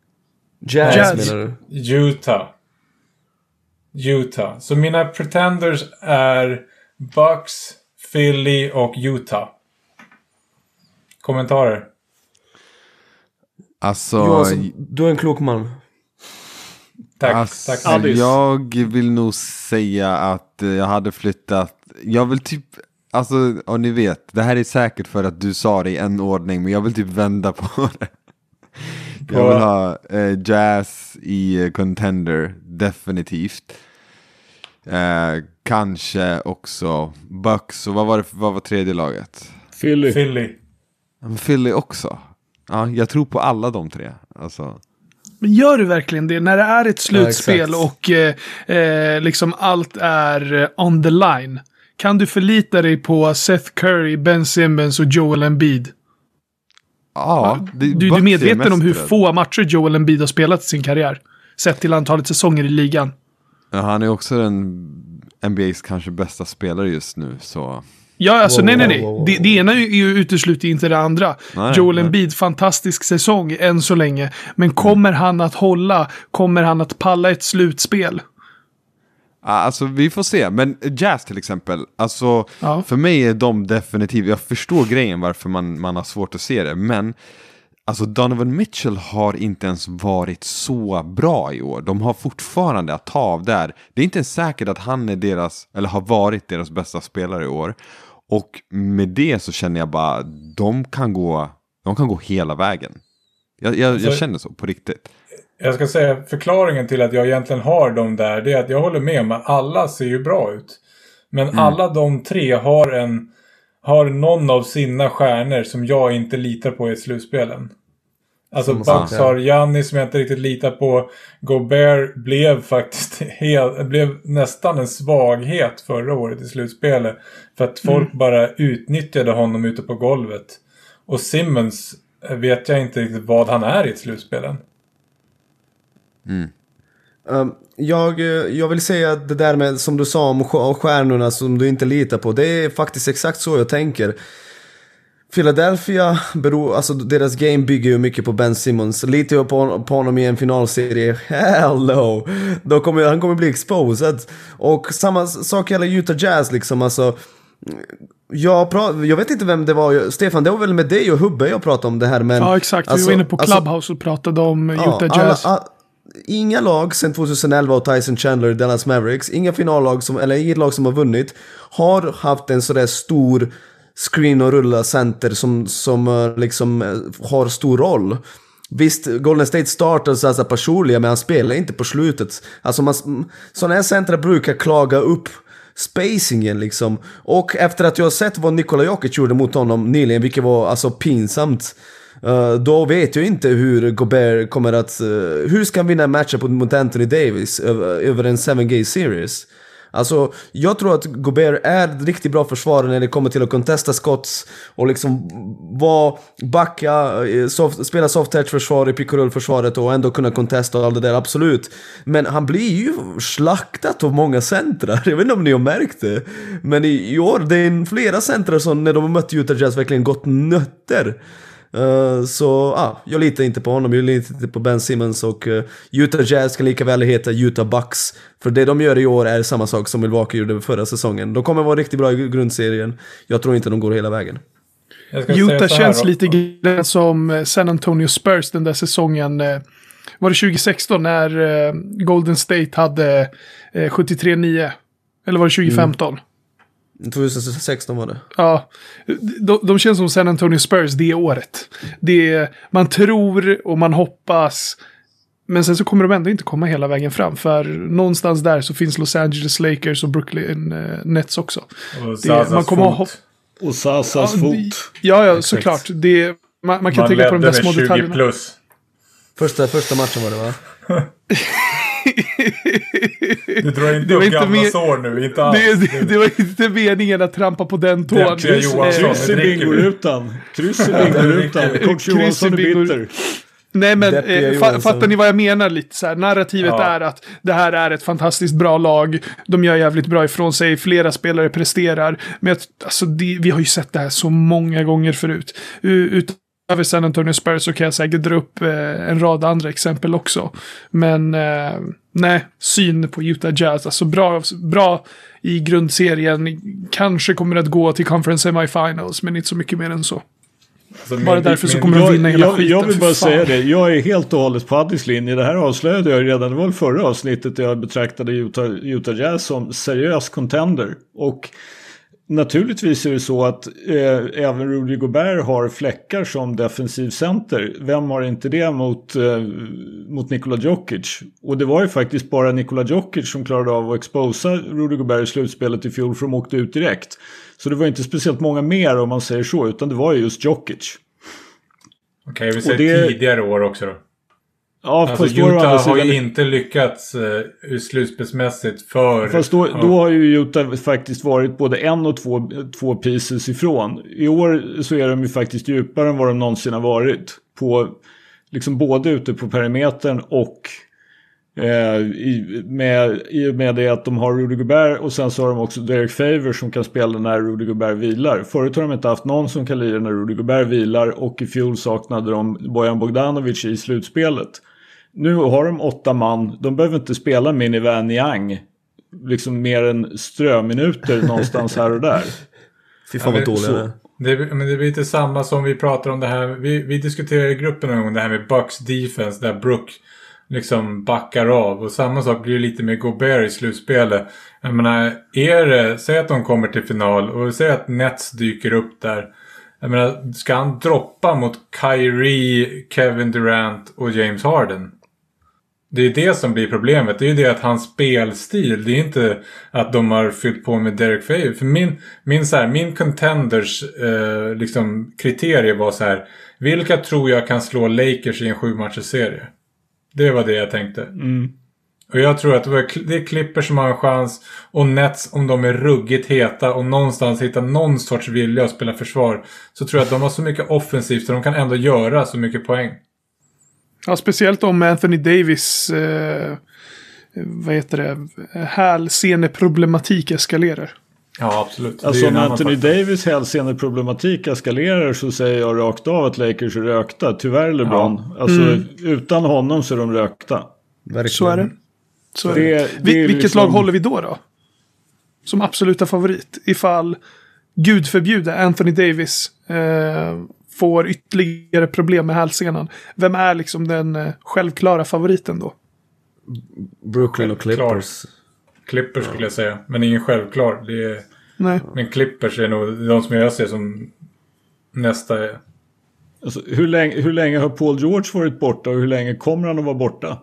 Jazz, Jazz. menar du? Utah. Utah. Så mina pretenders är Bucks, Philly och Utah. Kommentarer? Alltså... Johansson, du är en klok man. Tack, alltså, tack. Alice. Jag vill nog säga att jag hade flyttat. Jag vill typ, alltså, och ni vet, det här är säkert för att du sa det i en ordning, men jag vill typ vända på det. Jag vill ha eh, Jazz i eh, Contender, definitivt. Eh, kanske också Bucks, och vad var, det, vad var tredje laget? Philly. Philly. Philly också. Ja, jag tror på alla de tre. Alltså. Men gör du verkligen det? När det är ett slutspel ja, och eh, eh, liksom allt är on the line. Kan du förlita dig på Seth Curry, Ben Simmons och Joel Embiid? Ja, det, du, du är medveten om hur få matcher Joel Embiid har spelat i sin karriär? Sett till antalet säsonger i ligan. Ja, han är också den NBAs kanske bästa spelare just nu, så... Ja, alltså Wow, nej, nej, nej. wow, wow. Det, det ena är ju utesluter inte det andra. Nej, Joel. Embiid, fantastisk säsong än så länge. Men kommer han att hålla? Kommer han att palla ett slutspel? Ja, Alltså vi får se, men Jazz till exempel, alltså Ja. för mig är de definitivt, jag förstår grejen varför man, man har svårt att se det, men alltså Donovan Mitchell har inte ens varit så bra i år. De har fortfarande att ta av där. Det är inte ens säkert att han är deras, eller har varit deras bästa spelare i år. Och med det så känner jag bara, de kan gå, de kan gå hela vägen. Jag, jag, jag Alltså- känner så på riktigt. Jag ska säga förklaringen till att jag egentligen har dem där. Det är att jag håller med om att alla ser ju bra ut. Men Mm. alla de tre har en... Har någon av sina stjärnor som jag inte litar på i slutspelen. Alltså har Giannis som jag inte riktigt litar på. Gobert blev faktiskt helt, blev nästan en svaghet förra året i slutspelet. För att folk Mm. bara utnyttjade honom ute på golvet. Och Simmons eh, vet jag inte riktigt vad han är i ett slutspel än. Um, jag, eh, jag vill säga att det där med, som du sa om stjärnorna som du inte litar på, det är faktiskt exakt så jag tänker. Philadelphia, beror, alltså deras game bygger ju mycket på Ben Simmons. Litar jag på, på honom i en finalserie? Hell no! Då kommer, han kommer bli exposed. Och samma sak gäller Utah Jazz liksom, alltså. Jag, pra, jag vet inte vem det var, Stefan, det var väl med dig och Hubbe jag pratade om det här men... Ja, exakt. Vi alltså- var inne på alltså- Clubhouse och pratade om Ja, Utah Jazz. alla- a- inga lag sedan 2011 och Tyson Chandler, Dallas Mavericks, inga finallag som, eller inget lag som har vunnit, har haft en sådär stor screen och rulla center som, som eh, liksom eh, har stor roll. Visst, Golden State startade så här personliga, men han spelar inte på slutet. Alltså man, sådana här centra brukar klaga upp spacingen liksom. Och efter att jag har sett vad Nikola Jokic gjorde mot honom nyligen, vilket var alltså pinsamt. Eh, då vet jag inte hur Gobert kommer att... hur ska han vinna matchen mot Anthony Davis över, över en 7-game series? Alltså, jag tror att Gobert är riktigt bra försvarare när det kommer till att contesta skott och liksom vara, backa, eh, soft, spela soft touch försvar i pick försvaret och ändå kunna contesta och allt det där, absolut. Men han blir ju slaktat av många centrar, jag vet inte om ni har märkt det. Men i, i år, det är flera centrar som när de har mött Utah Jazz verkligen gått nötter. Eh, så ja, jag litar inte på honom, jag litar inte på Ben Simmons och eh, Utah Jazz kan lika väl heta Utah Bucks. För det de gör i år är samma sak som Milwaukee gjorde förra säsongen. De kommer vara riktigt bra i grundserien. Jag tror inte de går hela vägen. Utah känns lite grann som eh, San Antonio Spurs den där säsongen. Var det 2016 när Golden State hade eh, 73-9? Eller var det 2015? 2016 var det. Ja, de, de känns som San Antonio Spurs det året. Det är, man tror och man hoppas. Men sen så kommer de ändå inte komma hela vägen fram. För någonstans där så finns Los Angeles Lakers och Brooklyn eh, Nets också. Och Det- man kommer fot. Och Sasas Ja, fot. Ja, ja, såklart. Det, man, man kan Man tänka på de ledde där små med 20 detaljerna. plus. Första, första matchen var det va? Du drar inte upp inte gamla sår nu, inte alls. Det, det, det var inte meningen att trampa på den tån. Kryss i bingorutan. Kryss i bingorutan. i Johansson är bitter. Nej men eh, fattar ni vad jag menar lite så här? Narrativet Ja. är att det här är ett fantastiskt bra lag. De gör jävligt bra ifrån sig. Flera spelare presterar. Men jag, alltså, det, vi har ju sett det här så många gånger förut. U- Utöver San Antonio Spurs så kan jag säkert dra upp eh, en rad andra exempel också. Men eh, nej, syn på Utah Jazz. Alltså bra, bra i grundserien. Kanske kommer att gå till conference semifinals, men inte så mycket mer än så. Alltså, Bara min- därför så min- kommer de Jag, vinna hela jag, skiten. jag vill bara säga det. Jag är helt och hållet på Addis linje. Det här avslöjade jag redan. Det var väl förra avsnittet jag betraktade Utah, Utah Jazz som seriös contender. Och naturligtvis är det så att eh, även Rudy Gobert har fläckar som defensiv center. Vem har inte det mot, eh, mot Nikola Jokic? Och det var ju faktiskt bara Nikola Jokic som klarade av att exposa Rudy Gobert i slutspelet i fjol för de åkte ut direkt. Så det var inte speciellt många mer om man säger så, utan det var ju just Jokic. Okej, vi säger det- tidigare år också då. Ja, Alltså fast Utah har ju inte lyckats uh, slutspelsmässigt för... Fast då, då har ju Utah faktiskt varit både en och två, två pieces ifrån. I år så är de ju faktiskt djupare än vad de någonsin har varit. På, liksom både ute på perimetern och Eh, i, med, I och med det att de har Rudy Gobert och sen så har de också Derek Favors som kan spela när Rudy Gobert vilar. Förut har de inte haft någon som kan lira när Rudy Gobert vilar och i fjol saknade de Bojan Bogdanovic i slutspelet. Nu har de åtta man, de behöver inte spela Minivan Yang liksom mer än ströminuter någonstans här och där. Fy fan vad dåliga så- det men det blir lite samma som vi pratar om det här. Vi, vi diskuterade i gruppen en gång det här med Bucks defense där Brook liksom backar av. Och samma sak blir lite med Gobert i slutspelet. Jag menar, är det, säg att de kommer till final och säg att Nets dyker upp där. Jag menar, ska han droppa mot Kyrie, Kevin Durant och James Harden? Det är det som blir problemet. Det är ju det att hans spelstil, det är inte att de har fyllt på med Derek Favors. För min, min, så här, min contenders eh, liksom, kriterier var så här. Vilka tror jag kan slå Lakers i en sju serie? Det var det jag tänkte. Och jag tror att det är Clippers som har en chans. Och Nets om de är ruggigt heta och någonstans hittar någon sorts vilja att spela försvar. Så tror jag att de har så mycket offensivt så de kan ändå göra så mycket poäng. Ja, speciellt om Anthony Davis, eh, vad heter det, hälseneproblematik eskalerar. Ja, absolut. Alltså om Anthony faktor. Davis hälseneproblematik eskalerar så säger jag rakt av att Lakers är rökta. Tyvärr LeBron. Alltså utan honom så är de rökta. Verkligen. Så är det. Så är Det- det. det Vi, är vilket liksom- lag håller vi då då? Som absoluta favorit. Ifall, gud förbjude, Anthony Davis eh, får ytterligare problem med hälsenan. Vem är liksom den eh, självklara favoriten då? Brooklyn och. Clippers. Clippers skulle jag säga. Men ingen självklar. Det är, Nej. men Clippers är nog de som jag ser som nästa. Alltså, hur, länge, hur länge har Paul George varit borta och hur länge kommer han att vara borta?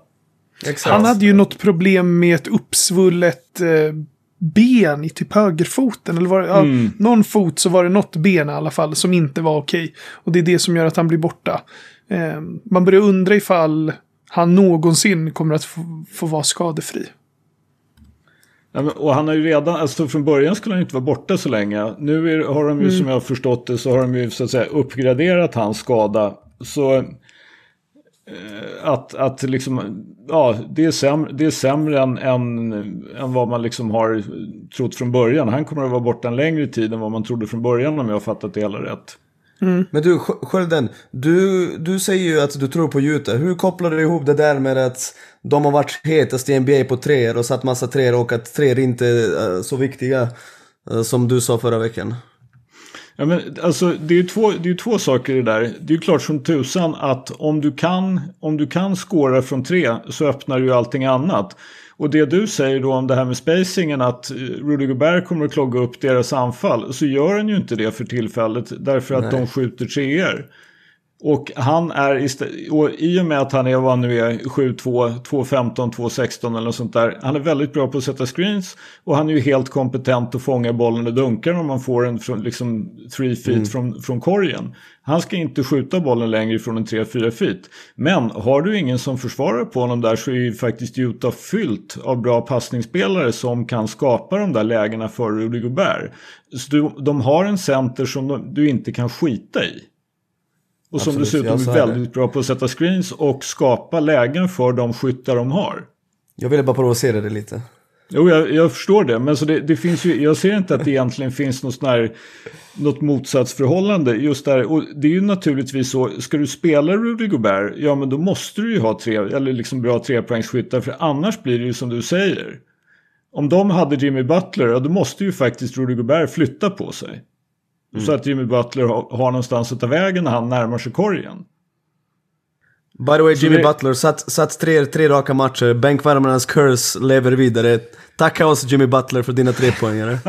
Exakt. Han hade ju något problem med ett uppsvullet eh, ben i typ högerfoten. Eller var det, ja, någon fot så var det något ben i alla fall som inte var okej. Och det är det som gör att han blir borta. Eh, man börjar undra ifall han någonsin kommer att få, få vara skadefri. Ja, men- Och han har ju redan, alltså från början skulle han inte vara borta så länge. Nu är, har de ju som jag har förstått det så har de ju så att säga uppgraderat hans skada. Så att, att liksom, ja det är sämre, det är sämre än, än, än vad man liksom har trott från början. Han kommer att vara borta en längre tid än vad man trodde från början om jag har fattat det hela rätt. Men du, Sk- Skölden, du, du säger ju att du tror på Utah. Hur kopplar du ihop det där med att de har varit hetast i NBA på treor och satt massa treor och att treor inte är så viktiga eh, som du sa förra veckan? Ja, men, alltså, det är ju två, det är två saker det där. Det är ju klart som tusan att om du kan, om du kan skåra från tre så öppnar ju allting annat. Och det du säger då om det här med spacingen att eh, Rudy Gobert kommer att klogga upp deras anfall så gör han ju inte det för tillfället därför att de skjuter treor. Och han är och i och med att han är vad han nu är 7-2, 2-15, 2-16 eller något sånt där. Han är väldigt bra på att sätta screens och han är ju helt kompetent att fånga bollen och dunkar om man får den från liksom 3 feet från, från korgen. Han ska inte skjuta bollen längre från en 3-4 feet. Men har du ingen som försvarar på honom där så är ju faktiskt Utah fyllt av bra passningsspelare som kan skapa de där lägena för Rudy Gobert. Så du, de har en center som de, du inte kan skita i. Och som Absolut, dessutom är det. väldigt bra på att sätta screens och skapa lägen för de skyttar de har. Jag ville bara provocera dig lite. Jo, jag, jag förstår det. Men så det, det finns ju, jag ser inte att det egentligen finns något, sån här, något motsatsförhållande. Just där. Och det är ju naturligtvis så, ska du spela Rudy Gobert, ja men då måste du ju ha tre, eller liksom bra trepoängsskyttar. För annars blir det ju som du säger. Om de hade Jimmy Butler, ja, då måste ju faktiskt Rudy Gobert flytta på sig. Så att Jimmy Butler har, någonstans att ta vägen när han närmar sig korgen. By the way, Jimmy det- Butler satt, satt tre, tre raka matcher. Bänkvärmarnas curse lever vidare. Tacka oss Jimmy Butler för dina trepoängare.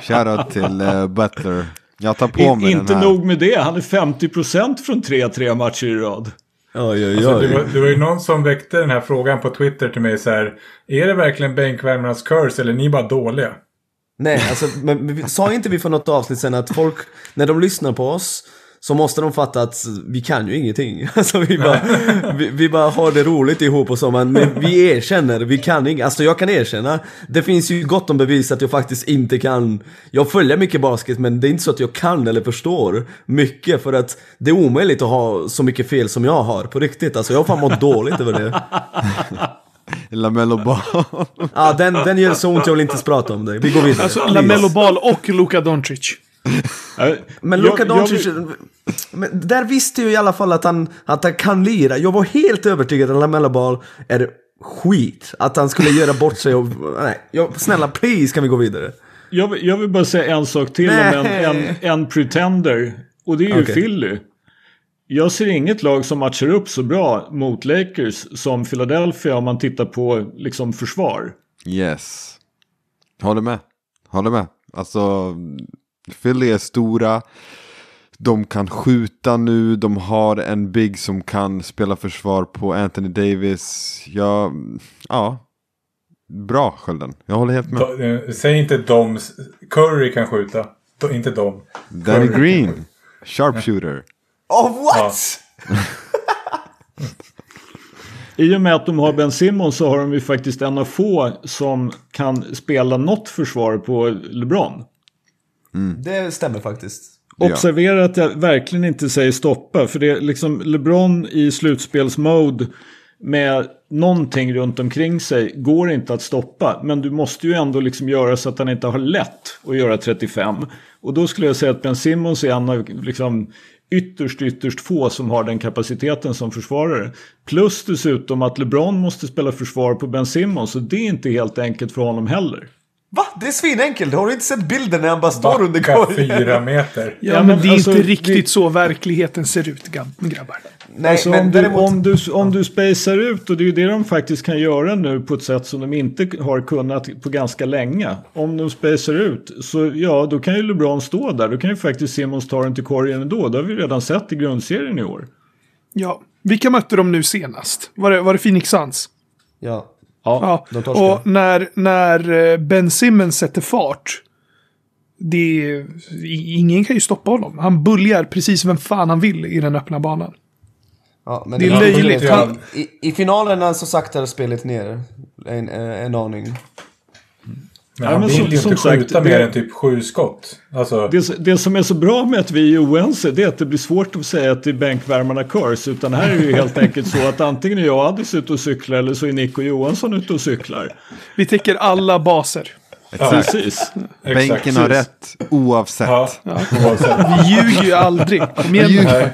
Shoutout till eh, Butler. Jag tar på In, mig inte den här. nog med det, han är 50% från 3-3 matcher i rad. Oj, oj, Så det, oj. var, det var ju någon som väckte den här frågan på Twitter till mig så här. Är det verkligen bänkvärmarnas curse eller är ni bara dåliga? Nej, alltså, men vi- sa inte vi för något avsnitt sen att folk, när de lyssnar på oss, så måste de fatta att vi kan ju ingenting. Alltså vi bara, vi, vi bara har det roligt ihop och så, men vi erkänner, vi kan inget. Alltså jag kan erkänna, det finns ju gott om bevis att jag faktiskt inte kan. Jag följer mycket basket, men det är inte så att jag kan eller förstår mycket för att det är omöjligt att ha så mycket fel som jag har på riktigt. Alltså jag har fan mått dåligt över det. Lamello Ball. Ja, den, den gör så ont jag vill inte ens prata om det. Vi går vidare. Alltså Lamello Ball och Luka Doncic. Men Luka jag Doncic, men där visste jag i alla fall att han, att han kan lira. Jag var helt övertygad att Lamella Ball är skit. Att han skulle göra bort sig och... Nej, jag, snälla please kan vi gå vidare. Jag, vill- jag vill bara säga en sak till om en, en, en pretender. Och det är ju Okej. Philly. Jag ser inget lag som matchar upp så bra mot Lakers som Philadelphia om man tittar på liksom försvar. Yes. Håller med. Håller med. Alltså, Philly är stora. De kan skjuta nu. De har en big som kan spela försvar på Anthony Davis. Ja, ja. Bra Skölden. Jag håller helt med. Eh, säg inte dom. Curry kan skjuta. Inte dom. Danny Green. Sharpshooter. Oh what? I och med att de har Ben Simmons så har de ju faktiskt en av få som kan spela något försvar på LeBron. Det stämmer faktiskt. Ja. Observera att jag verkligen inte säger stoppa. För det är liksom LeBron i slutspelsmode med någonting runt omkring sig går inte att stoppa. Men du måste ju ändå liksom göra så att han inte har lätt att göra 35. Och då skulle jag säga att Ben Simmons är en av liksom ytterst, ytterst få som har den kapaciteten som försvarare. Plus dessutom att LeBron måste spela försvar på Ben Simmons. Och det är inte helt enkelt för honom heller. Va? Det är svinenkelt. Har du inte sett bilden när han bara står under korgen? fyra meter. Ja, Ja, men, men det är alltså, inte riktigt vi- så verkligheten ser ut, grabbar. Nej, Alltså men om, du, däremot... om, du, om du spacear ut och det är ju det de faktiskt kan göra nu på ett sätt som de inte har kunnat på ganska länge. Om de spacear ut så ja, då kan ju LeBron stå där. Då kan ju faktiskt Simmons ta den till korgen ändå. Det har vi redan sett i grundserien i år. Ja. Vilka mötte de nu senast? Var det, var det Phoenix Suns? Ja. Ja. torskar. Och när, när eh, Ben Simmons sätter fart. Det ingen kan ju stoppa honom. Han buljar precis vem fan han vill i den öppna banan. Ja, men Det är löjligt. Han- I, I finalerna så saktar spelet ner en, en aning. Men Ja, han men vill som- ju som inte sagt, skjuta det- mer än typ sju skott. Alltså, Det, det som är så bra med att vi är oense det är att det blir svårt att säga att det är bänkvärmarna curse. Utan här är det ju helt enkelt så att antingen är jag och Addis ute och cyklar eller så är Nico Johansson ute och cyklar. Vi täcker alla baser. Exakt. Precis. Bänken har rätt oavsett. Ja, oavsett. Vi ljuger ju aldrig. Kom igen.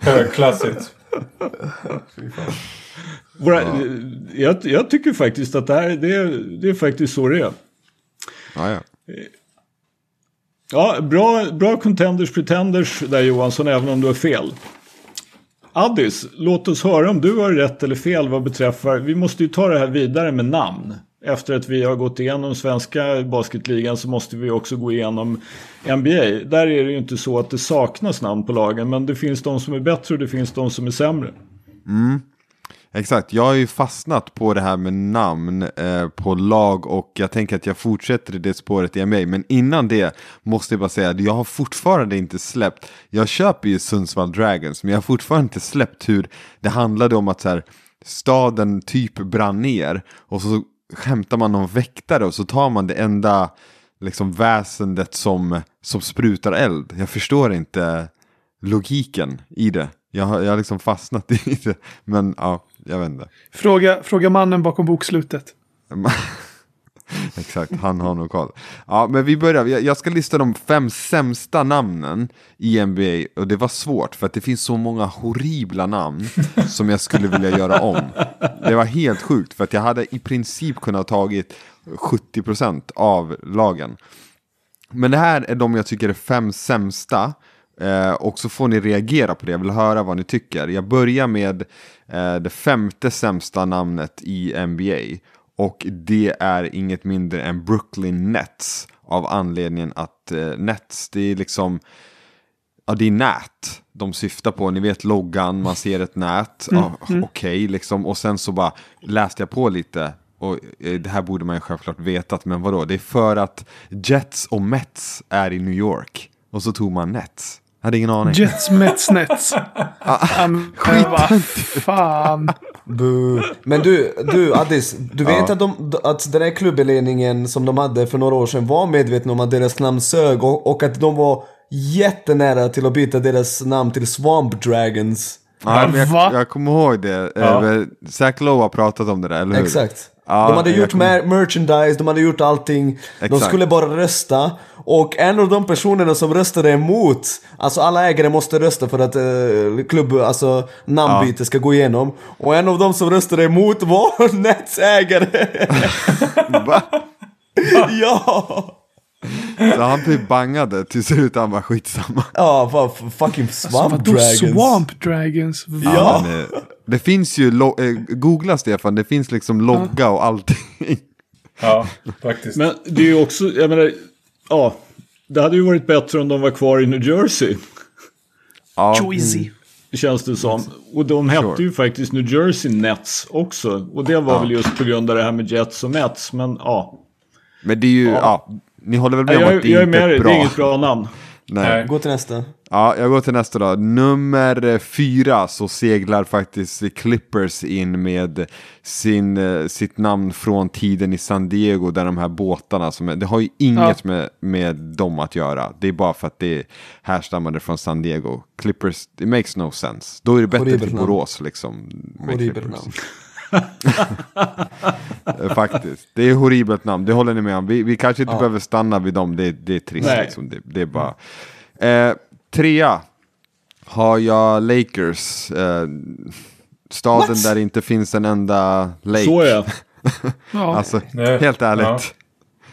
Högklassigt. Våra, jag, jag tycker faktiskt att det här det är, det är faktiskt så det är. Ja, ja. Ja, bra, bra contenders pretenders där Johansson, även om du har fel. Addis, låt oss höra om du har rätt eller fel vad beträffar. Vi måste ju ta det här vidare med namn. Efter att vi har gått igenom svenska basketligan så måste vi också gå igenom NBA. Där är det ju inte så att det saknas namn på lagen, men det finns de som är bättre och det finns de som är sämre. Exakt, jag har ju fastnat på det här med namn eh, på lag och jag tänker att jag fortsätter i det spåret i NBA. Men innan det måste jag bara säga att jag har fortfarande inte släppt, jag köper ju Sundsvall Dragons, men jag har fortfarande inte släppt hur det handlade om att så här, staden typ brann ner och så hämtar man någon väktare och så tar man det enda liksom väsendet som, som sprutar eld. Jag förstår inte logiken i det. Jag har, jag har liksom fastnat i det. Men ja, jag vet inte. Fråga, fråga mannen bakom bokslutet. Exakt, han har nog koll. Ja, men vi börjar. Jag, ska lista de fem sämsta namnen i NBA. Och det var svårt för att det finns så många horribla namn som jag skulle vilja göra om. Det var helt sjukt för att jag hade i princip kunnat tagit 70% av lagen. Men det här är de jag tycker är fem sämsta. Eh, och så får ni reagera på det, jag vill höra vad ni tycker. Jag börjar med eh, det femte sämsta namnet i NBA. Och det är inget mindre än Brooklyn Nets. Av anledningen att eh, Nets, det är liksom... Ja, det är nät de syftar på. Ni vet loggan, man ser ett nät. Ja, Okej, liksom. Och sen så bara läste jag på lite. Och eh, det här borde man ju självklart vetat, men vadå? Det är för att Jets och Mets är i New York. Och så tog man Nets. Hade ingen aning. Jets, Mets, Nets. Um, skit. Vad fan. Bu. Men du, du Addis, du vet att, de, att den här klubbledningen som de hade för några år sedan var medvetna om att deras namn sög och, och att de var jättenära till att byta deras namn till Swamp Dragons. Ja, jag, jag kommer ihåg det. Ja. Eh, Zach Lowe har pratat om det där, eller hur? Exakt. Ja, de hade gjort kommer- mer merchandise, de hade gjort allting. De Exakt. skulle bara rösta. Och en av de personerna som röstade emot, alltså alla ägare måste rösta för att uh, klubb, alltså namnbyte ska gå igenom. Och en av de som röstade emot var Nets ägare. Va? ja! Så han blev bangade, till slut han var skitsamma. Ja, vad f- fucking Swamp Vadå Dragons. Swamp Dragons? Va? Ja. Men, det finns ju, eh, googla Stefan, det finns liksom logga och allting. Ja, faktiskt. Men det är ju också, jag menar, ja. Det hade ju varit bättre om de var kvar i New Jersey. Ja, Joyzy. Känns det som. Och de hette Sure. ju faktiskt New Jersey Nets också. Och det var Ja. väl just på grund av det här med Jets och Mets. Men ja. men det är ju, ja. Ni håller väl med om Jag, att det jag är inte med är bra? det är inget bra namn. Nej. Nej. Gå till nästa. Ja, jag går till nästa då. Nummer eh, fyra så seglar faktiskt Clippers in med sin, eh, sitt namn från tiden i San Diego där de här båtarna som är, det har ju inget med, med dem att göra. Det är bara för att det härstammade från San Diego. Clippers, it makes no sense. Då är det bättre till. Borås liksom. Horribelt namn. Faktiskt. Det är horribelt namn, det håller ni med om. Vi, vi kanske inte Ja. behöver stanna vid dem, det, det är trist Nej. liksom. Det, det är bara... Eh, trea har jag Lakers. Eh, staden What? där det inte finns en enda lake. Så är jag. Ja. Alltså, Nej. helt ärligt. Ja.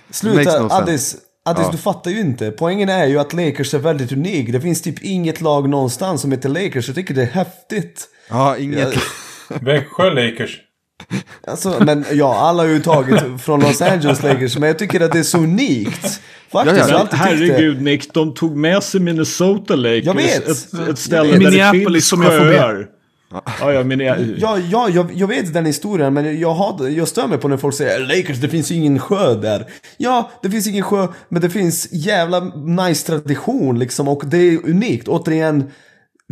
Sluta, no. Addis. Addis, Ja. du fattar ju inte. Poängen är ju att Lakers är väldigt unik. Det finns typ inget lag någonstans som heter Lakers. Jag tycker det är häftigt. Ja, inget... Växjö Lakers. Alltså, men ja, alla har ju tagit från Los Angeles Lakers, men jag tycker att det är så unikt. Faktiskt, Ja, ja, jag herregud Nick, de tog med sig Minnesota Lakers. Jag vet. Ett, Jag ett ställe vet. där det Minneapolis finns som jag får sjöar. Ja, ja, men jag, Ja, ja jag, jag vet den historien, men jag, har, jag stör mig på när folk säger Lakers, det finns ju ingen sjö där. Ja, det finns ingen sjö, men det finns jävla nice tradition liksom, och det är unikt. Återigen,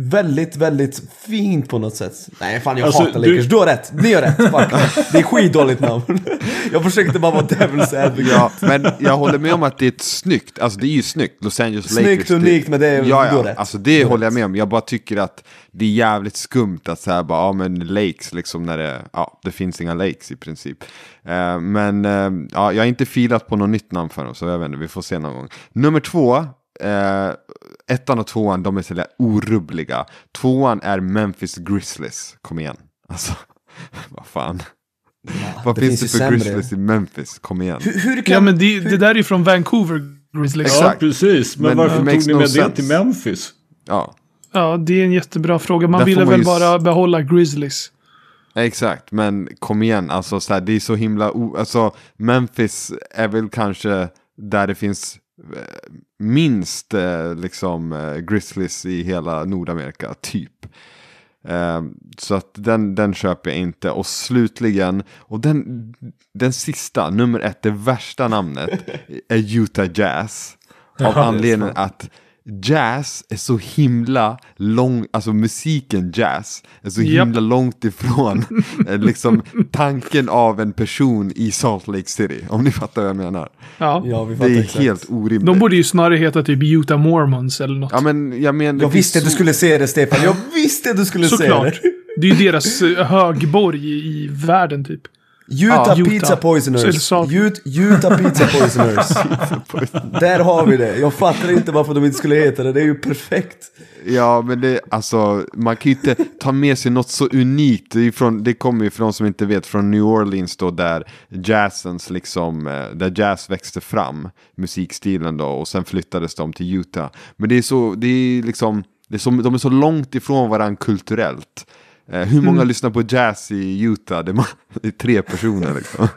väldigt, väldigt fint på något sätt. Nej, fan jag Alltså, hatar du- Lakers. Du har rätt, ni har rätt. Fuck. Det är skitdåligt namn. jag försökte bara vara devil's advocate. Ja, men jag håller med om att det är ett snyggt, alltså det är ju snyggt, Los Angeles Snyggt, Lakers. det- unikt, men det är- ja, du har ja, rätt. alltså det Du håller jag med om. Jag bara tycker att det är jävligt skumt att säga bara, ja men lakes liksom när det, ja det finns inga lakes i princip. Eh, men eh, ja, jag har inte filat på något nytt namn för dem, så jag vet inte, vi får se någon gång. Nummer två, eh, ettan och tvåan, de är så där orubbliga. Tvåan är Memphis Grizzlies, kom igen. Alltså, vad fan. vad det finns finns det för sämre. Grizzlies i Memphis? Kom igen. Hur, hur kan... Ja, men det, det där är ju från Vancouver Grizzlies. ja, Exakt. precis. Men, Men varför tog ni no med sense. det till Memphis? Ja, Ja, det är en jättebra fråga. Man Där ville man väl ju s- bara behålla Grizzlies. Exakt, men kom igen, alltså så här, det är så himla, o- alltså Memphis är väl kanske där det finns minst eh, liksom eh, Grizzlies i hela Nordamerika, typ. Eh, så att den, den köper jag inte. Och slutligen, och den, den sista, nummer ett, det värsta namnet, är Utah Jazz. Av anledningen att jazz är så himla lång, alltså musiken jazz är så himla långt ifrån eh, liksom tanken av en person i Salt Lake City. Om ni fattar vad jag menar. Ja. Ja, vi fattar Det är exakt. helt orimligt. De borde ju snarare heta typ Utah Mormons eller något. Ja men jag menar... Jag det visste att du skulle se det Stefan, jag visste att du skulle se Såklart. det. Det är ju deras eh, högborg i världen typ. Utah Ja, Utah. Pizza Poisoners. Ut, Utah Pizza Poisoners. Där har vi det. Jag fattar inte varför de inte skulle heta det. Det är ju perfekt. Ja, men det, alltså, man kan ju inte ta med sig något så unikt. Det, från, det kommer ju för de som inte vet från New Orleans då, där jazzens liksom, eh, där jazz växte fram, musikstilen då, och sen flyttades de till Utah. Men det är så, det är liksom, det är så, de är så långt ifrån varandra kulturellt. Eh, hur många lyssnar på jazz i Utah? Det är, ma- det är tre personer liksom.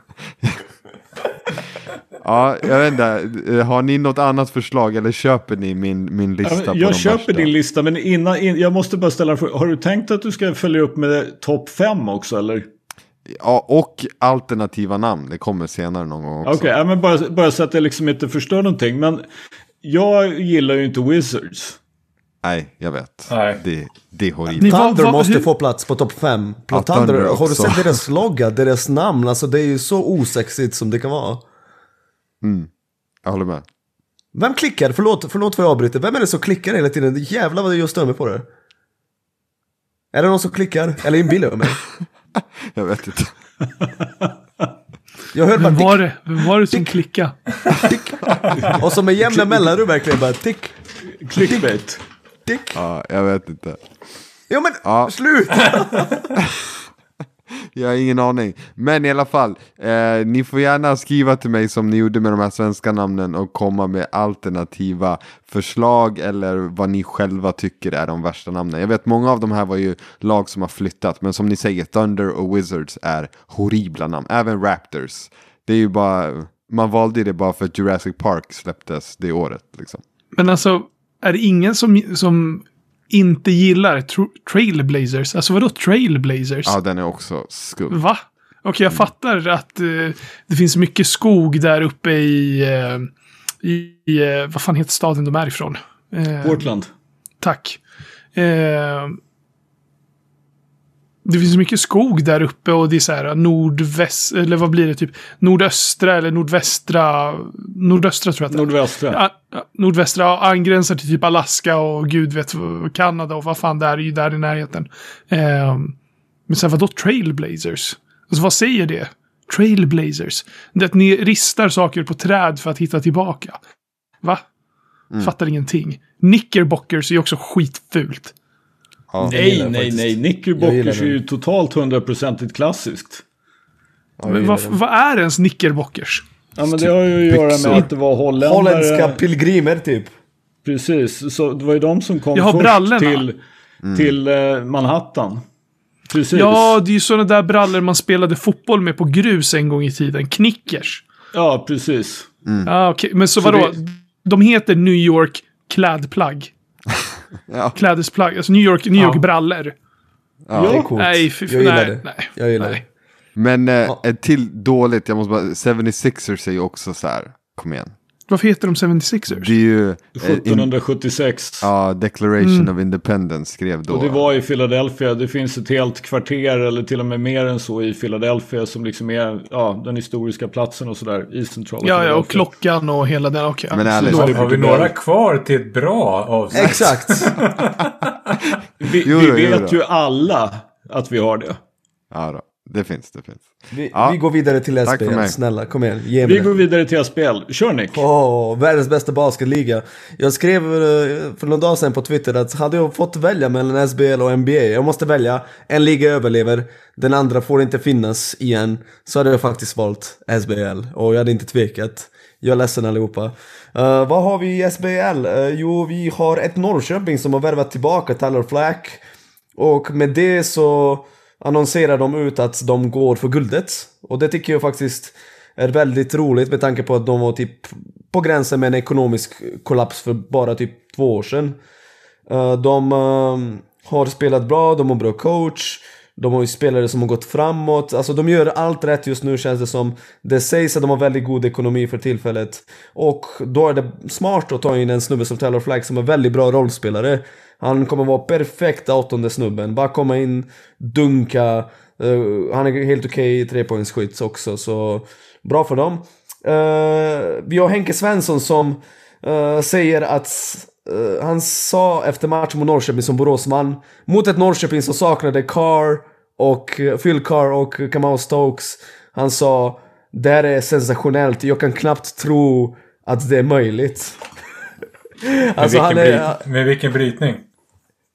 ja, jag vet inte, Eh, har ni något annat förslag eller köper ni min, min lista Ja, jag köper värsta? din lista, men innan, in, jag måste bara ställa en fråga. Har du tänkt att du ska följa upp med topp 5 också, eller? Ja, och alternativa namn. Det kommer senare någon gång också. Okej, ja, men bara, bara så att jag liksom inte förstör någonting. Men jag gillar ju inte Wizards. Nej, jag vet. Nej. Det, det är horribelt. Thunder måste hur- få plats på topp 5. Ja, Thunder, Thunder har du sett deras logga, deras namn? Alltså det är ju så osexigt som det kan vara. Jag håller med. Vem klickar? Förlåt, förlåt för jag avbryter. Vem är det som klickar hela tiden? Jävlar vad jag stör mig på det. Är det någon som klickar? Eller inbillar jag mig? Jag vet inte. Jag hör bara Vem tick, var det, Vem var det som klickade? tick. Och så med jämna mellanrum verkligen bara tick, Clickbait. Tick. Ja, jag vet inte. Jo men Ja. slut! Jag har ingen aning. Men i alla fall, eh, ni får gärna skriva till mig som ni gjorde med de här svenska namnen och komma med alternativa förslag eller vad ni själva tycker är de värsta namnen. Jag vet många av de här var ju lag som har flyttat, men som ni säger, Thunder och Wizards är horribla namn. Även Raptors. Det är ju bara, man valde det bara för att Jurassic Park släpptes det året. Liksom. Men alltså, är det ingen som, som inte gillar tr- Trailblazers? Alltså vadå Trailblazers? Ja, den är också skum. Va? Okej, jag fattar att eh, det finns mycket skog där uppe i... Eh, i eh, vad fan heter staden de är ifrån? Eh, Portland. Tack. Det finns mycket skog där uppe och det är så här nordväst, eller vad blir det typ? Nordöstra eller nordvästra, nordöstra tror jag att det är. Nordvästra. Ja, nordvästra angränsar till typ Alaska och gud vet Kanada och vad fan det är, är ju där i närheten. Eh, men sen vadå Trailblazers? Alltså vad säger det? Trailblazers. Det är att ni ristar saker på träd för att hitta tillbaka. Va? Fattar ingenting. Knickerbockers är också skitfult. Ja. Nej, nej, nej. Knickerbockers är ju totalt hundraprocentigt klassiskt. Ja, Men vad, vad är ens Knickerbockers? Ja, men det har ju att göra med att det var holländare. Holländska pilgrimer typ. Precis, så det var ju de som kom först brallorna. till, till eh, Manhattan. Precis. Ja, det är ju sådana där brallor man spelade fotboll med på grus en gång i tiden. Knickers. ja, precis. Ja, okej. Men så, Så vadå? det- De heter New York klädplagg. Ja. Klädesplagg. Alltså New York, New York brallor. Ja. Det är coolt. Nej, fy, jag gillar nej, det. nej. Jag gillar nej. Men eh, Ja. ett till dåligt, jag måste bara, 76ers är ju också så här, kom igen. Varför heter de 76ers? Det är ju, eh, in, 1776. ja, Declaration of Independence skrev då. Och det var i Philadelphia. Det finns ett helt kvarter eller till och med mer än så i Philadelphia som liksom är ja, den historiska platsen och sådär i centrala Ja, ja, och klockan och hela den. Okej. Men ärligt, Så Har, det har vi några kvar till ett bra avsnitt? Exakt. Vi, Jo vi då, jo vet då. ju alla att vi har det. Ja, då, det finns, det finns. Vi, Ja. vi går vidare till SPL. mig. Snälla, kom igen. Ge Vi mig går det. vidare till SPL. Kör Nick. Åh, världens bästa basketliga. Jag skrev eh, för någon dag sedan på Twitter att hade jag fått välja mellan SBL och NBA, jag måste välja, en liga överlever, den andra får inte finnas igen, så hade jag faktiskt valt SBL. Och jag hade inte tvekat. Jag är ledsen allihopa. Uh, vad har vi i SBL? Eh, jo, vi har ett Norrköping som har värvat tillbaka Tyler Flack. Och med det så annonserar de ut att de går för guldet. Och det tycker jag faktiskt är väldigt roligt med tanke på att de var typ på gränsen med en ekonomisk kollaps för bara typ två år sedan. Eh, de eh, har spelat bra, de har bra coach, de har ju spelare som har gått framåt. Alltså de gör allt rätt just nu känns det som. Det sägs att de har väldigt god ekonomi för tillfället. Och då är det smart att ta in en snubbe som Taylor Flagg som är väldigt bra rollspelare. Han kommer vara perfekt åttonde snubben. Bara komma in, dunka. eh, han är helt okej i trepoängsskytt också, så bra för dem. Eh, vi har Henke Svensson som eh, säger att han sa efter matchen mot Norrköping som Boråsman mot ett Norrköping som saknade Carr och uh, Phil Carr och Kamau Stokes. Han sa det här är sensationellt, jag kan knappt tro att det är möjligt. Med, alltså vilken han är, bryt, med vilken brytning?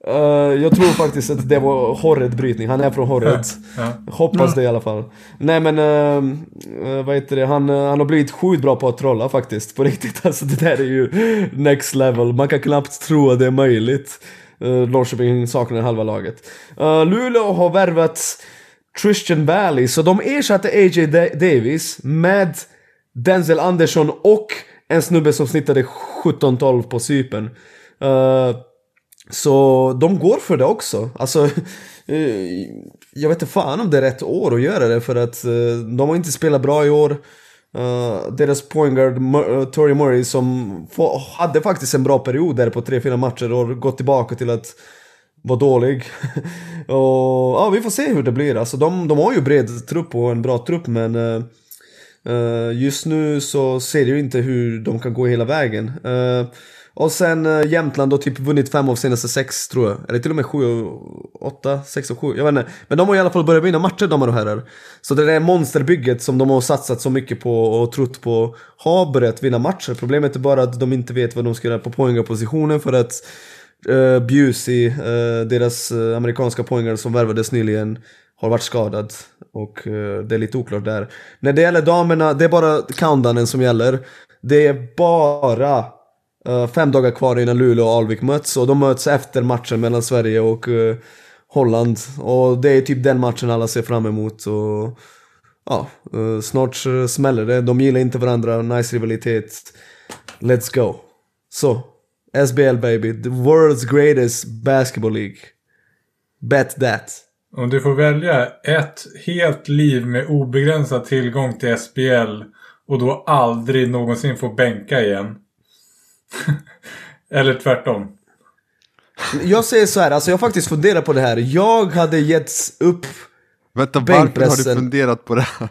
Eh, jag tror faktiskt att det var Horred brytning, han är från Horred. Ja. Hoppas det i alla fall. Nej men, uh, vad heter det, han, han har blivit sjukt bra på att trolla faktiskt. På riktigt, alltså det där är ju next level. Man kan knappt tro att det är möjligt. Uh, Norrköping saknar halva laget. Uh, Luleå har värvat Christian Valley, så de ersatte AJ Da- Davis med Denzel Andersson och en snubbe som snittade 17-12 på Cypern. Uh, så de går för det också. Alltså, eh, jag vet inte fan om det är rätt år att göra det för att eh, de har inte spelat bra i år. Uh, deras pointguard uh, Tory Murray som hade faktiskt en bra period där på 3-4 matcher och gått tillbaka till att vara dålig. och ja, vi får se hur det blir. Alltså, de, de har ju bred trupp och en bra trupp men uh, Eh, just nu så ser jag inte hur de kan gå hela vägen. Eh, och sen uh, Jämtland har typ vunnit fem av senaste sex tror jag. Eller till och med sju och åtta, sex och sju. Jag vet inte. Men de har i alla fall börjat vinna matcher de och herrar. Så det där monsterbygget som de har satsat så mycket på och trott på har börjat vinna matcher. Problemet är bara att de inte vet vad de ska göra på poängpositionen för att uh, Busey, uh, deras uh, amerikanska poängare som värvades nyligen, har varit skadad. Och eh, det är lite oklart där. När det gäller damerna, det är bara countdownen som gäller. Det är bara eh, fem dagar kvar innan Luleå och Alvik möts och de möts efter matchen mellan Sverige och eh, Holland. Och det är typ den matchen alla ser fram emot. Och, ja, snart smäller det. De gillar inte varandra, nice rivalitet. Let's go. Så, SBL baby, the world's greatest basketball League. Bet that. Om du får välja ett helt liv med obegränsad tillgång till SBL och då aldrig någonsin få bänka igen. Eller tvärtom. Jag säger så här, alltså jag har faktiskt funderat på det här. Jag hade gett upp Vänta, varför har du funderat på det här?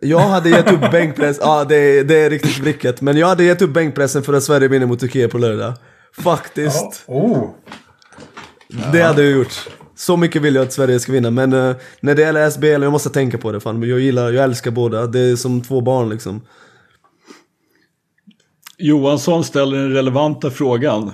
Jag hade gett upp bänkpress, ja det, det är riktigt vricket. Men jag hade gett upp bänkpressen för att Sverige vinner mot Turkiet på lördag. Faktiskt. Ja. Oh. Det hade jag gjort. Så mycket vill jag att Sverige ska vinna. Men uh, när det gäller SBL, jag måste tänka på det. Fan. Jag gillar, jag älskar båda. Det är som två barn liksom. Johansson ställer den relevanta frågan.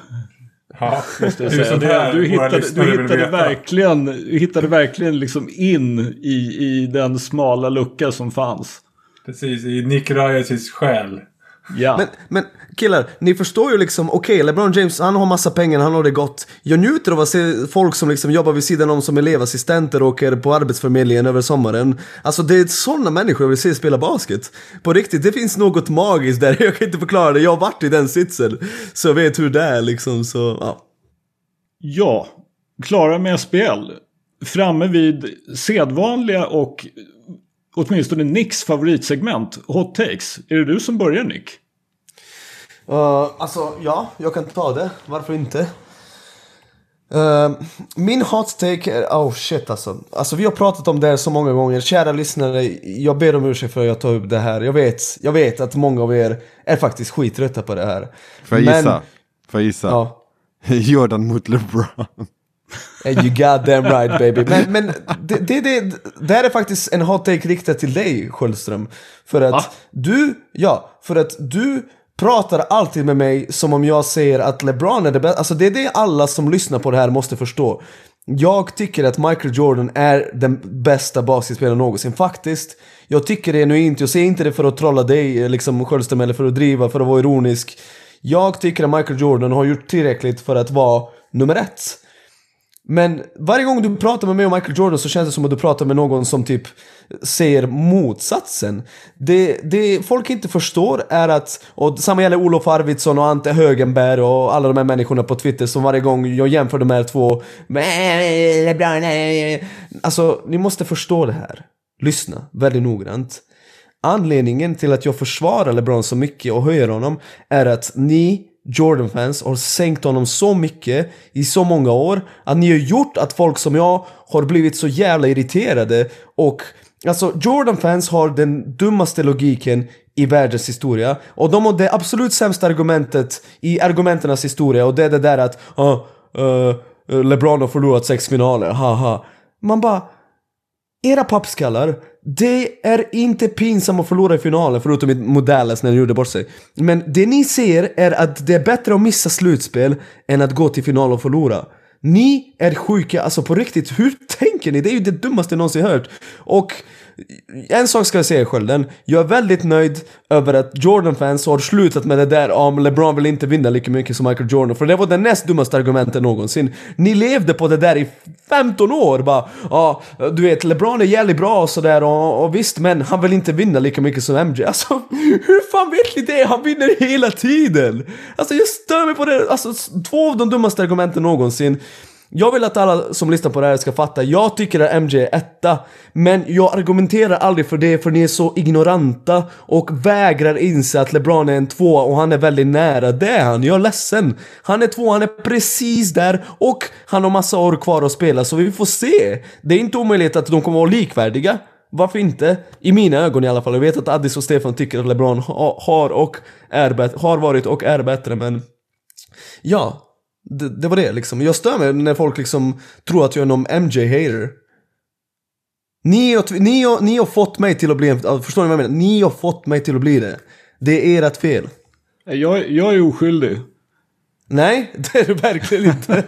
Ja. Du, du hittade, du hittade verkligen, du hittade verkligen liksom in i, i den smala lucka som fanns. Precis, i Nick Ryasis själ. Ja. Men, men killar, ni förstår ju liksom, okej, okay, LeBron James, han har massa pengar, han har det gott. Jag njuter av att se folk som liksom jobbar vid sidan om som elevassistenter och åker på arbetsförmedlingen över sommaren. Alltså det är sådana människor jag vill se spela basket. På riktigt, det finns något magiskt där, jag kan inte förklara det, jag har varit i den sitsen. Så jag vet hur det är liksom, så ja. Ja, klara med SBL. Framme vid sedvanliga och åtminstone Nicks favoritsegment, Hot Takes. Är det du som börjar Nick? Uh, alltså, ja, jag kan ta det. Varför inte? Uh, min hot take är... Oh shit alltså. Alltså vi har pratat om det här så många gånger. Kära lyssnare, jag ber om ursäkt för att jag tar upp det här. Jag vet, jag vet att många av er är faktiskt skittrötta på det här. Får jag gissa? Får jag gissa? Ja. Jordan mot LeBron. You got them right baby. Men, men det, det, det, det här är faktiskt en hot take riktad till dig Sköldström. För att ah. du, ja, för att du pratar alltid med mig som om jag säger att LeBron är det bästa. Alltså det är det alla som lyssnar på det här måste förstå. Jag tycker att Michael Jordan är den bästa basketspelaren någonsin, faktiskt. Jag tycker det genuint, jag säger inte det för att trolla dig liksom Sköldström eller för att driva, för att vara ironisk. Jag tycker att Michael Jordan har gjort tillräckligt för att vara nummer ett. Men varje gång du pratar med mig om Michael Jordan så känns det som att du pratar med någon som typ ser motsatsen. Det, det folk inte förstår är att, och samma gäller Olof Arvidsson och Ante Högenberg och alla de här människorna på Twitter som varje gång jag jämför de här två eh. Alltså, ni måste förstå det här. Lyssna väldigt noggrant. Anledningen till att jag försvarar LeBron så mycket och höjer honom är att ni Jordan-fans har sänkt honom så mycket i så många år att ni har gjort att folk som jag har blivit så jävla irriterade och Alltså Jordan-fans har den dummaste logiken i världens historia och de har det absolut sämsta argumentet i argumenternas historia och det är det där att uh, uh, LeBron har förlorat sex finaler, haha. Man bara era pappskallar, det är inte pinsamt att förlora i finalen förutom mot Dallas när de gjorde bort sig. Men det ni ser är att det är bättre att missa slutspel än att gå till final och förlora. Ni är sjuka, alltså på riktigt, hur tänker ni? Det är ju det dummaste jag någonsin hört. Och en sak ska jag säga Skölden, jag är väldigt nöjd över att Jordan-fans har slutat med det där om LeBron vill inte vinna lika mycket som Michael Jordan, för det var det näst dummaste argumentet någonsin. Ni levde på det där i 15 år bara, ja, du vet, LeBron är jävligt bra och sådär och, och visst, men han vill inte vinna lika mycket som MJ. Alltså, hur fan vet ni det? Han vinner hela tiden! Alltså jag stör mig på det, alltså två av de dummaste argumenten någonsin. Jag vill att alla som lyssnar på det här ska fatta, jag tycker att MJ är etta, men jag argumenterar aldrig för det för ni är så ignoranta och vägrar inse att LeBron är en tvåa och han är väldigt nära. Det är han, jag är ledsen. Han är två, han är precis där och han har massa år kvar att spela så vi får se. Det är inte omöjligt att de kommer att vara likvärdiga. Varför inte? I mina ögon i alla fall. Jag vet att Addis och Stefan tycker att LeBron ha, har, och är har varit och är bättre men... Ja, det, det var det liksom. Jag stör mig när folk liksom tror att jag är någon MJ-hater. Ni, har- ni, har- ni har fått mig till att bli en... ja, Förstår ni vad jag menar? Ni har fått mig till att bli det. Det är ert fel. Jag, jag är oskyldig. Nej, det är det verkligen inte.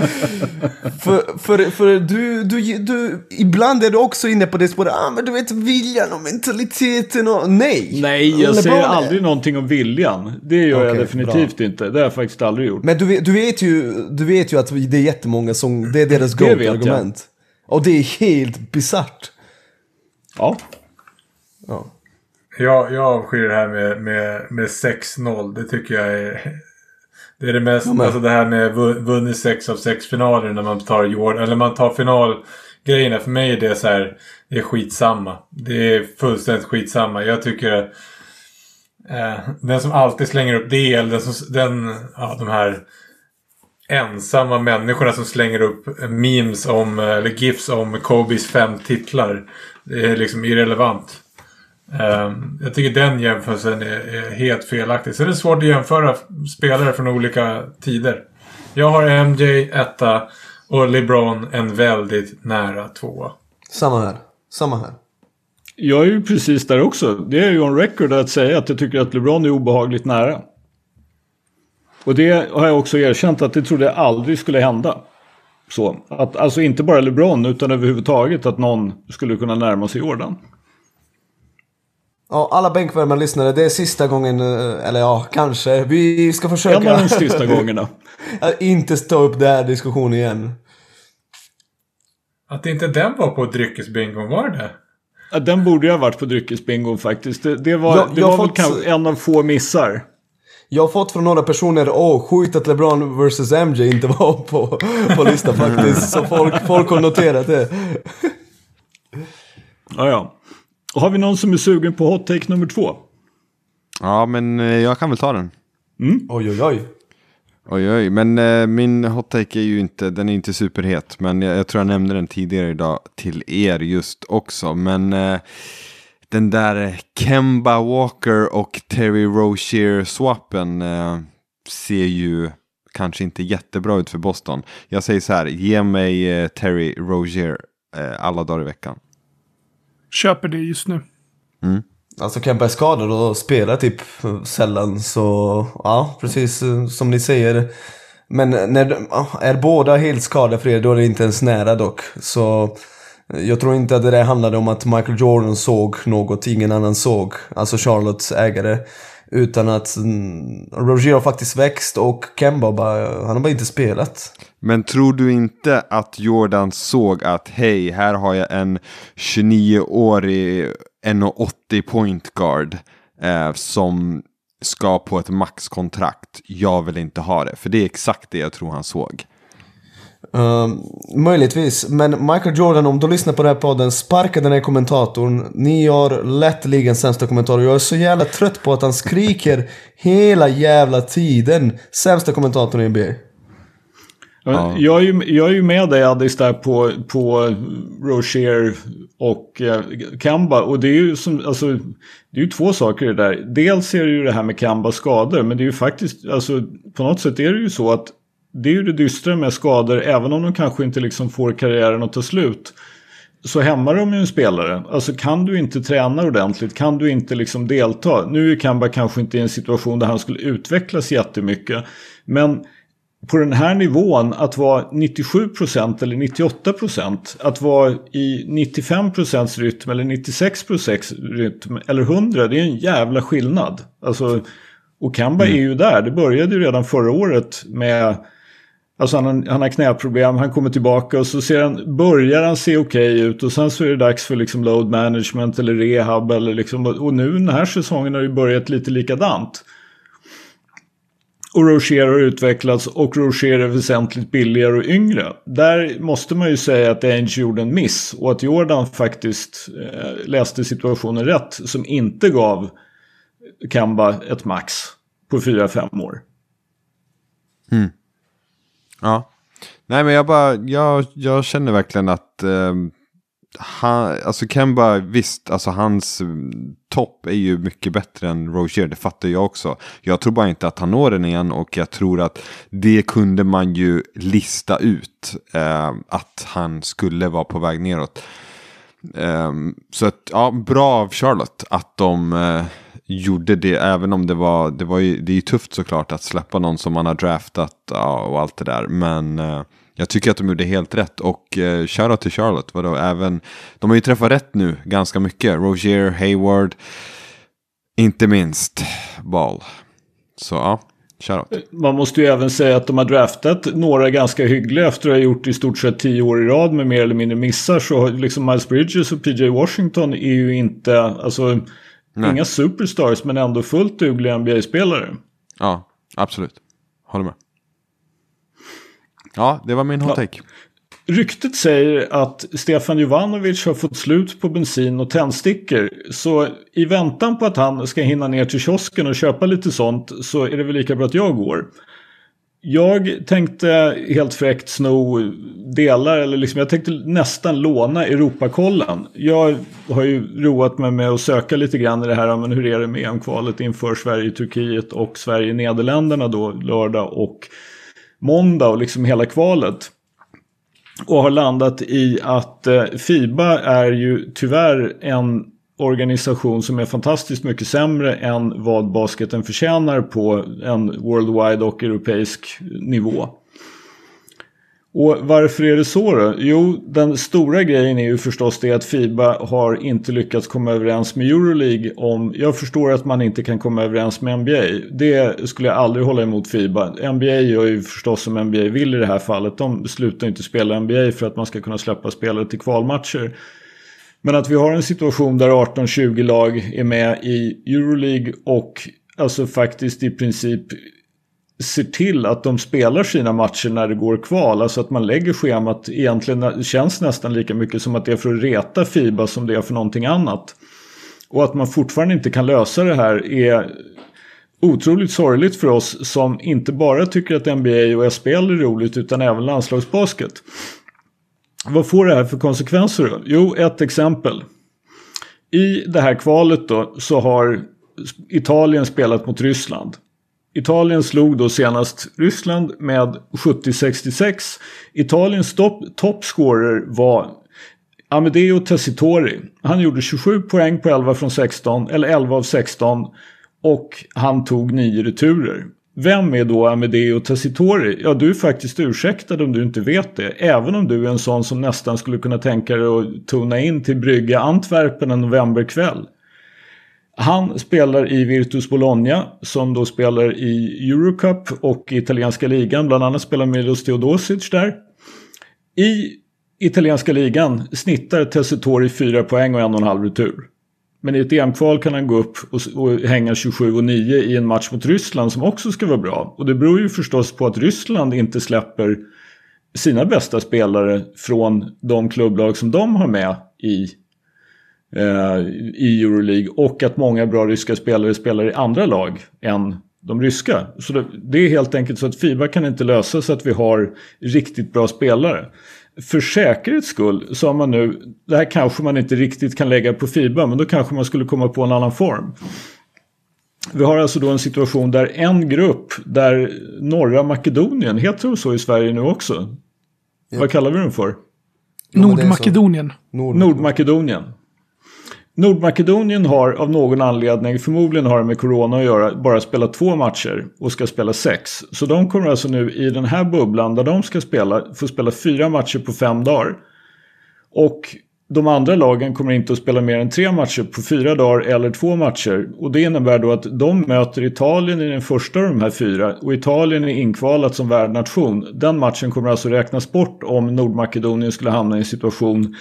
för för, för du, du, du, ibland är du också inne på det spåret, ah, men du vet viljan och mentaliteten och nej. Nej, jag LeBron säger är- aldrig någonting om viljan. Det gör jag Okej, definitivt inte. Det har jag faktiskt aldrig gjort. Men du, vet- du, vet ju, du vet ju att det är jättemånga som, det är deras jag. GOAT-argument. Och det är helt bisarrt. Ja. Ja. Jag, jag avskyr det här med, med, med 6-0. Det tycker jag är... Det är det mest, men- alltså det här med vu- vunnit sex av sex finaler när man tar Jordan, eller man tar finalgrejerna. För mig är det så här, det är skitsamma. Det är fullständigt skitsamma. Jag tycker eh, den som alltid slänger upp det, eller den som, den, ja de här ensamma människorna som slänger upp memes om, eller gifs om Kobes fem titlar. Det är liksom irrelevant. Ehm, jag tycker den jämförelsen är, är helt felaktig. Så det är svårt att jämföra spelare från olika tider. Jag har MJ etta och LeBron en väldigt nära tvåa. Samma här. Samma här. Jag är ju precis där också. Det är ju on record att säga att jag tycker att LeBron är obehagligt nära. Och det har jag också erkänt att det trodde jag aldrig skulle hända. Så, att, alltså inte bara LeBron utan överhuvudtaget att någon skulle kunna närma sig Jordan. Ja, alla bänkvärmarlyssnare, det är sista gången, eh, eller ja, kanske. Vi ska En av försöka de sista gångerna. att inte ta upp den här diskussionen igen. Att inte den var på dryckesbingon, var det Ja, Den borde ju ha varit på dryckesbingo faktiskt. Det, det var, Jag- det jag var väl fått- kanske en av få missar. Jag har fått från några personer, åh, sjukt att LeBron vs MJ inte var på, på listan faktiskt. Så folk, folk har noterat det. Ja, ja. Och har vi någon som är sugen på hot take nummer två? Ja, men eh, jag kan väl ta den. Oj, oj, oj. Oj, oj, men eh, min hot take är ju inte, den är inte superhet. Men jag, jag tror jag nämnde den tidigare idag till er just också. Men eh, den där Kemba Walker och Terry Rozier-swappen eh, ser ju kanske inte jättebra ut för Boston. Jag säger så här, ge mig eh, Terry Rozier eh, alla dagar i veckan. Köper det just nu. Mm. Alltså Kempa är skadad och spelar typ eh, sällan så ja, precis eh, som ni säger. Men när de- är båda helt skadefria då är det inte ens nära dock. Så eh, jag tror inte att det där handlade om att Michael Jordan såg något ingen annan såg. Alltså Charlottes ägare. Utan att mm, Roger har faktiskt växt och Kemba bara, han har bara inte spelat. Men tror du inte att Jordan såg att hej, här har jag en 29-årig 1,80 point guard eh, som ska på ett maxkontrakt. Jag vill inte ha det. För det är exakt det jag tror han såg. Um, möjligtvis, men Michael Jordan, om du lyssnar på den här podden, sparka den här kommentatorn. Ni har lätt ligans sämsta kommentator. Jag är så jävla trött på att han skriker hela jävla tiden. Sämsta kommentatorn i NBA. Ja. Jag, är ju, jag är ju med dig Addis där på, på Rocher och eh, Kamba. Och det är ju som, alltså, det är ju två saker det där. Dels är det ju det här med Kambas skador. Men det är ju faktiskt, alltså på något sätt är det ju så att det är ju det dystra med skador. Även om de kanske inte liksom får karriären att ta slut. Så hämmar de ju en spelare. Alltså kan du inte träna ordentligt, kan du inte liksom delta. Nu är Kamba kanske inte i en situation där han skulle utvecklas jättemycket. Men på den här nivån att vara 97% eller 98% att vara i 95% rytm eller 96% rytm eller 100 det är en jävla skillnad. Alltså, och Kamba är ju där. Det började ju redan förra året med Alltså han, har- han har knäproblem, han kommer tillbaka och så ser han, börjar han se okej ut och sen så är det dags för liksom load management eller rehab eller liksom, och nu den här säsongen har ju börjat lite likadant. Och Rocher har utvecklats och Rocher är väsentligt billigare och yngre. Där måste man ju säga att Ainge gjorde en miss och att Jordan faktiskt eh, läste situationen rätt som inte gav Kamba ett max på 4-5 år. Mm. Ja. Nej men jag bara, jag, jag känner verkligen att eh, han, alltså Kemba, visst, alltså hans mm, topp är ju mycket bättre än Roger, det fattar jag också. Jag tror bara inte att han når den igen och jag tror att det kunde man ju lista ut eh, att han skulle vara på väg neråt. Eh, så att, ja, bra av Charlotte att de eh, gjorde det, även om det var, det var ju, det är ju tufft såklart att släppa någon som man har draftat ja, och allt det där. Men eh, jag tycker att de gjorde helt rätt och eh, shoutout till Charlotte. Vadå, även, de har ju träffat rätt nu ganska mycket. Roger, Hayward, inte minst Ball. Så ja, shoutout. Man måste ju även säga att de har draftat några ganska hyggliga efter att ha gjort i stort sett tio år i rad med mer eller mindre missar. Så liksom Miles Bridges och PJ Washington är ju inte, alltså Nej. inga superstars men ändå fullt dugliga NBA-spelare. Ja, absolut. Håller med. Ja, det var min hot take. Ja. Ryktet säger att Stefan Jovanovic har fått slut på bensin och tändstickor. Så i väntan på att han ska hinna ner till kiosken och köpa lite sånt så är det väl lika bra att jag går. Jag tänkte helt fräckt sno delar, eller liksom jag tänkte nästan låna Europakollen. Jag har ju roat mig med att söka lite grann i det här, men hur är det med EM-kvalet inför Sverige-Turkiet och Sverige-Nederländerna då lördag och måndag och liksom hela kvalet. Och har landat i att eh, Fiba är ju tyvärr en organisation som är fantastiskt mycket sämre än vad basketen förtjänar på en worldwide och europeisk nivå. Och varför är det så då? Jo, den stora grejen är ju förstås det att Fiba har inte lyckats komma överens med Euroleague om... Jag förstår att man inte kan komma överens med NBA. Det skulle jag aldrig hålla emot Fiba. NBA gör ju förstås som NBA vill i det här fallet. De slutar inte spela NBA för att man ska kunna släppa spelare till kvalmatcher. Men att vi har en situation där 18-20 lag är med i Euroleague och alltså faktiskt i princip ser till att de spelar sina matcher när det går kval. Alltså att man lägger schemat egentligen känns nästan lika mycket som att det är för att reta Fiba som det är för någonting annat. Och att man fortfarande inte kan lösa det här är otroligt sorgligt för oss som inte bara tycker att NBA och SPL är roligt utan även landslagsbasket. Vad får det här för konsekvenser då? Jo, ett exempel. I det här kvalet då så har Italien spelat mot Ryssland. Italien slog då senast Ryssland med 70-66. Italiens top, var Amedeo Tessitori. Han gjorde 27 poäng på 11 från 16, eller 11 av 16. Och han tog 9 returer. Vem är då Amedeo Tessitori? Ja, du är faktiskt ursäktad om du inte vet det. Även om du är en sån som nästan skulle kunna tänka dig att tona in till Brygga Antwerpen en novemberkväll. Han spelar i Virtus Bologna som då spelar i Eurocup och italienska ligan. Bland annat spelar Milos Teodosic där. I italienska ligan snittar Tessitori 4 poäng och en och en halv retur. Men i ett EM-kval kan han gå upp och, och hänga 27 och 9 i en match mot Ryssland som också ska vara bra. Och det beror ju förstås på att Ryssland inte släpper sina bästa spelare från de klubblag som de har med i eh, i Euroleague och att många bra ryska spelare spelar i andra lag än de ryska. Så det, det, är helt enkelt så att Fiba kan inte lösa så att vi har riktigt bra spelare. För säkerhets skull så har man nu, det här kanske man inte riktigt kan lägga på Fiba men då kanske man skulle komma på en annan form. Vi har alltså då en situation där en grupp där norra Makedonien, heter det så i Sverige nu också? Ja. Vad kallar vi den för? Nordmakedonien. Nordmakedonien. Nordmakedonien har av någon anledning, förmodligen har det med corona att göra, bara spelat två matcher och ska spela sex. Så de kommer alltså nu i den här bubblan där de ska spela, få spela fyra matcher på fem dagar. Och de andra lagen kommer inte att spela mer än tre matcher på fyra dagar eller två matcher. Och det innebär då att de möter Italien i den första av de här fyra. Och Italien är inkvalat som värdnation. Den matchen kommer alltså räknas bort om Nordmakedonien skulle hamna i en situation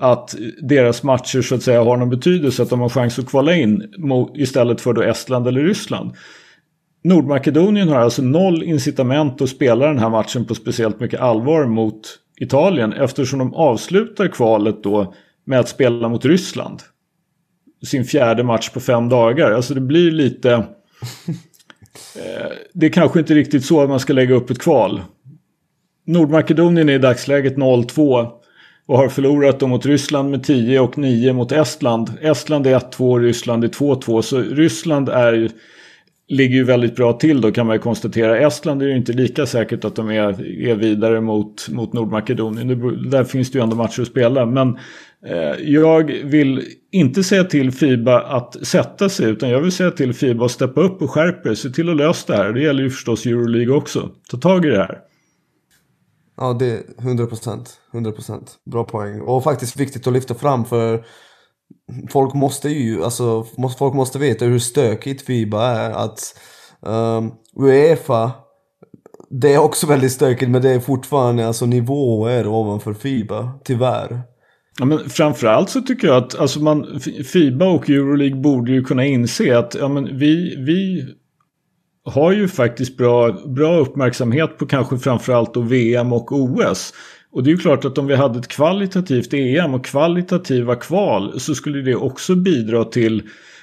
att deras matcher så att säga har någon betydelse, att de har chans att kvala in istället för då Estland eller Ryssland. Nordmakedonien har alltså noll incitament att spela den här matchen på speciellt mycket allvar mot Italien eftersom de avslutar kvalet då med att spela mot Ryssland. Sin fjärde match på fem dagar. Alltså det blir lite... eh, det är kanske inte riktigt så att man ska lägga upp ett kval. Nordmakedonien är i dagsläget 0-2 och har förlorat mot Ryssland med 10 och 9 mot Estland. Estland är 1-2 och Ryssland är 2-2 så Ryssland är ligger ju väldigt bra till då kan man ju konstatera. Estland är ju inte lika säkert att de är, är vidare mot, mot Nordmakedonien. Det, där finns det ju ändå matcher att spela. Men eh, jag vill inte säga till Fiba att sätta sig utan jag vill säga till Fiba att steppa upp och skärpa sig. Se till att lösa det här. Det gäller ju förstås Euroleague också. Ta tag i det här. Ja, det är 100 procent. 100 procent. Bra poäng. Och faktiskt viktigt att lyfta fram för folk måste ju, alltså folk måste veta hur stökigt Fiba är. Att um, Uefa, det är också väldigt stökigt men det är fortfarande alltså nivåer ovanför Fiba, tyvärr. Ja, men framförallt så tycker jag att alltså man, Fiba och Euroleague borde ju kunna inse att ja, men vi, vi har ju faktiskt bra, bra uppmärksamhet på kanske framförallt då VM och OS. Och det är ju klart att om vi hade ett kvalitativt EM och kvalitativa kval så skulle det också bidra till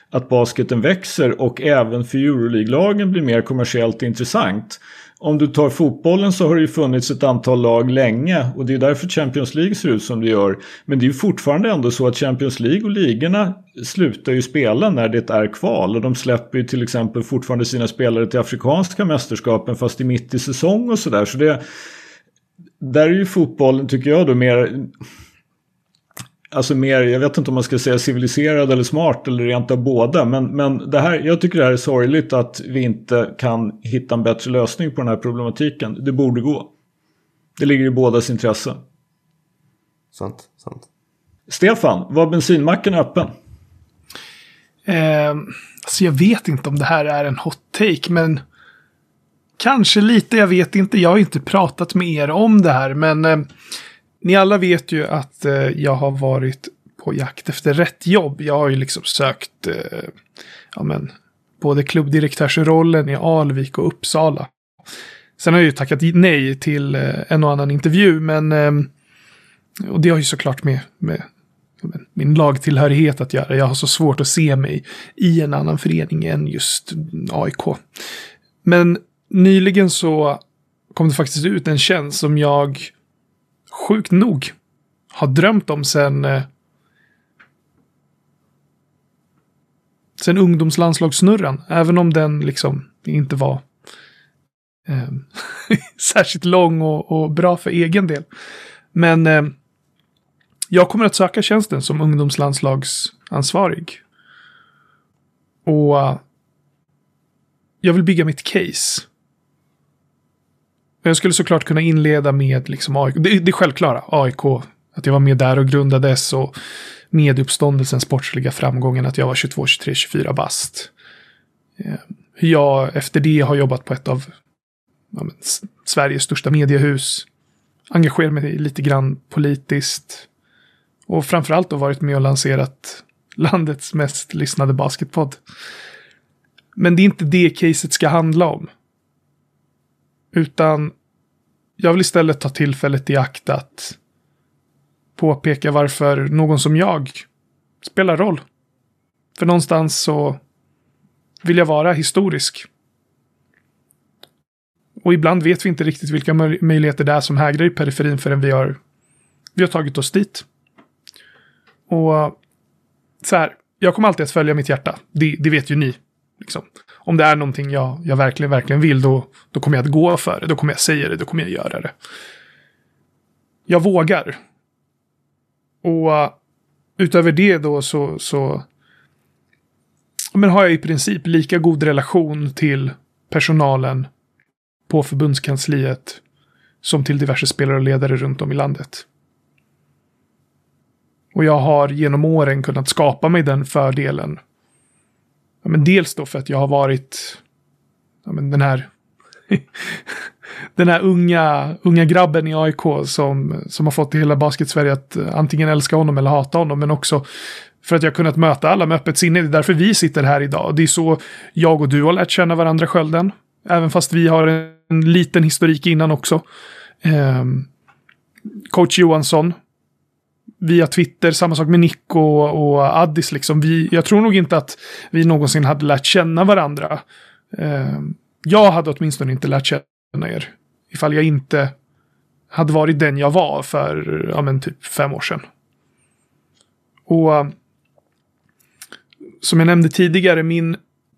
att basketen växer och även för Euroleague-lagen blir mer kommersiellt intressant. Om du tar fotbollen så har det ju funnits ett antal lag länge och det är därför Champions League ser ut som det gör. Men det är ju fortfarande ändå så att Champions League och ligorna slutar ju spela när det är kval och de släpper ju till exempel fortfarande sina spelare till Afrikanska mästerskapen fast i mitt i säsong och sådär. Så det där är ju fotbollen tycker jag då mer Alltså mer, jag vet inte om man ska säga civiliserad eller smart eller rent av båda. Men, men det här, jag tycker det här är sorgligt att vi inte kan hitta en bättre lösning på den här problematiken. Det borde gå. Det ligger i bådas intresse. Sant, sant. Stefan, var bensinmacken öppen? Eh, alltså jag vet inte om det här är en hot take, men Kanske lite, jag vet inte. Jag har inte pratat med er om det här, men eh, ni alla vet ju att eh, jag har varit på jakt efter rätt jobb. Jag har ju liksom sökt eh, ja, men, både klubbdirektörsrollen i Alvik och Uppsala. Sen har jag ju tackat nej till eh, en och annan intervju, men eh, och det har ju såklart med, med min lagtillhörighet att göra. Jag har så svårt att se mig i en annan förening än just AIK. Men nyligen så kom det faktiskt ut en tjänst som jag sjukt nog har drömt om sen eh, sen ungdomslandslagssnurran. Även om den liksom inte var eh, särskilt lång och, och, bra för egen del. Men eh, jag kommer att söka tjänsten som ungdomslandslagsansvarig. Och uh, jag vill bygga mitt case. Jag skulle såklart kunna inleda med liksom AIK. Det, det självklara, AIK. Att jag var med där och grundades och medieuppståndelsens sportsliga framgången att jag var 22, 23, 24 bast. Eh, Hur jag efter det har jobbat på ett av ja, men, Sveriges största mediehus. Engagerat mig lite grann politiskt. Och framförallt då varit med och lanserat landets mest lyssnade basketpodd. Men det är inte det caset ska handla om. Utan jag vill istället ta tillfället i akt att påpeka varför någon som jag spelar roll. För någonstans så vill jag vara historisk. Och ibland vet vi inte riktigt vilka möjligheter det är som hägrar i periferin förrän vi har, vi har tagit oss dit. Och så här, jag kommer alltid att följa mitt hjärta. Det, det vet ju ni. Liksom om det är någonting jag, jag verkligen, verkligen vill, då, då kommer jag att gå för det. Då kommer jag säga det, då kommer jag göra det. Jag vågar. Och eh, utöver det då så, så men har jag i princip lika god relation till personalen på förbundskansliet som till diverse spelare och ledare runt om i landet. Och jag har genom åren kunnat skapa mig den fördelen Ja, men dels då för att jag har varit ja, men den här den här unga, unga grabben i AIK som, som har fått hela basket-Sverige att eh, antingen älska honom eller hata honom. Men också För att jag kunnat möta alla med öppet sinne. Det är därför vi sitter här idag. Det är så jag och du har lärt känna varandra, Skölden. Även fast vi har en liten historik innan också. Eh, Coach Johansson. Via Twitter, samma sak med Nick och, och Addis. Liksom. Vi, jag tror nog inte att vi någonsin hade lärt känna varandra. Eh, jag hade åtminstone inte lärt känna er. Ifall jag inte hade varit den jag var för ja, men typ fem år sedan. Och ehm, som jag nämnde tidigare, min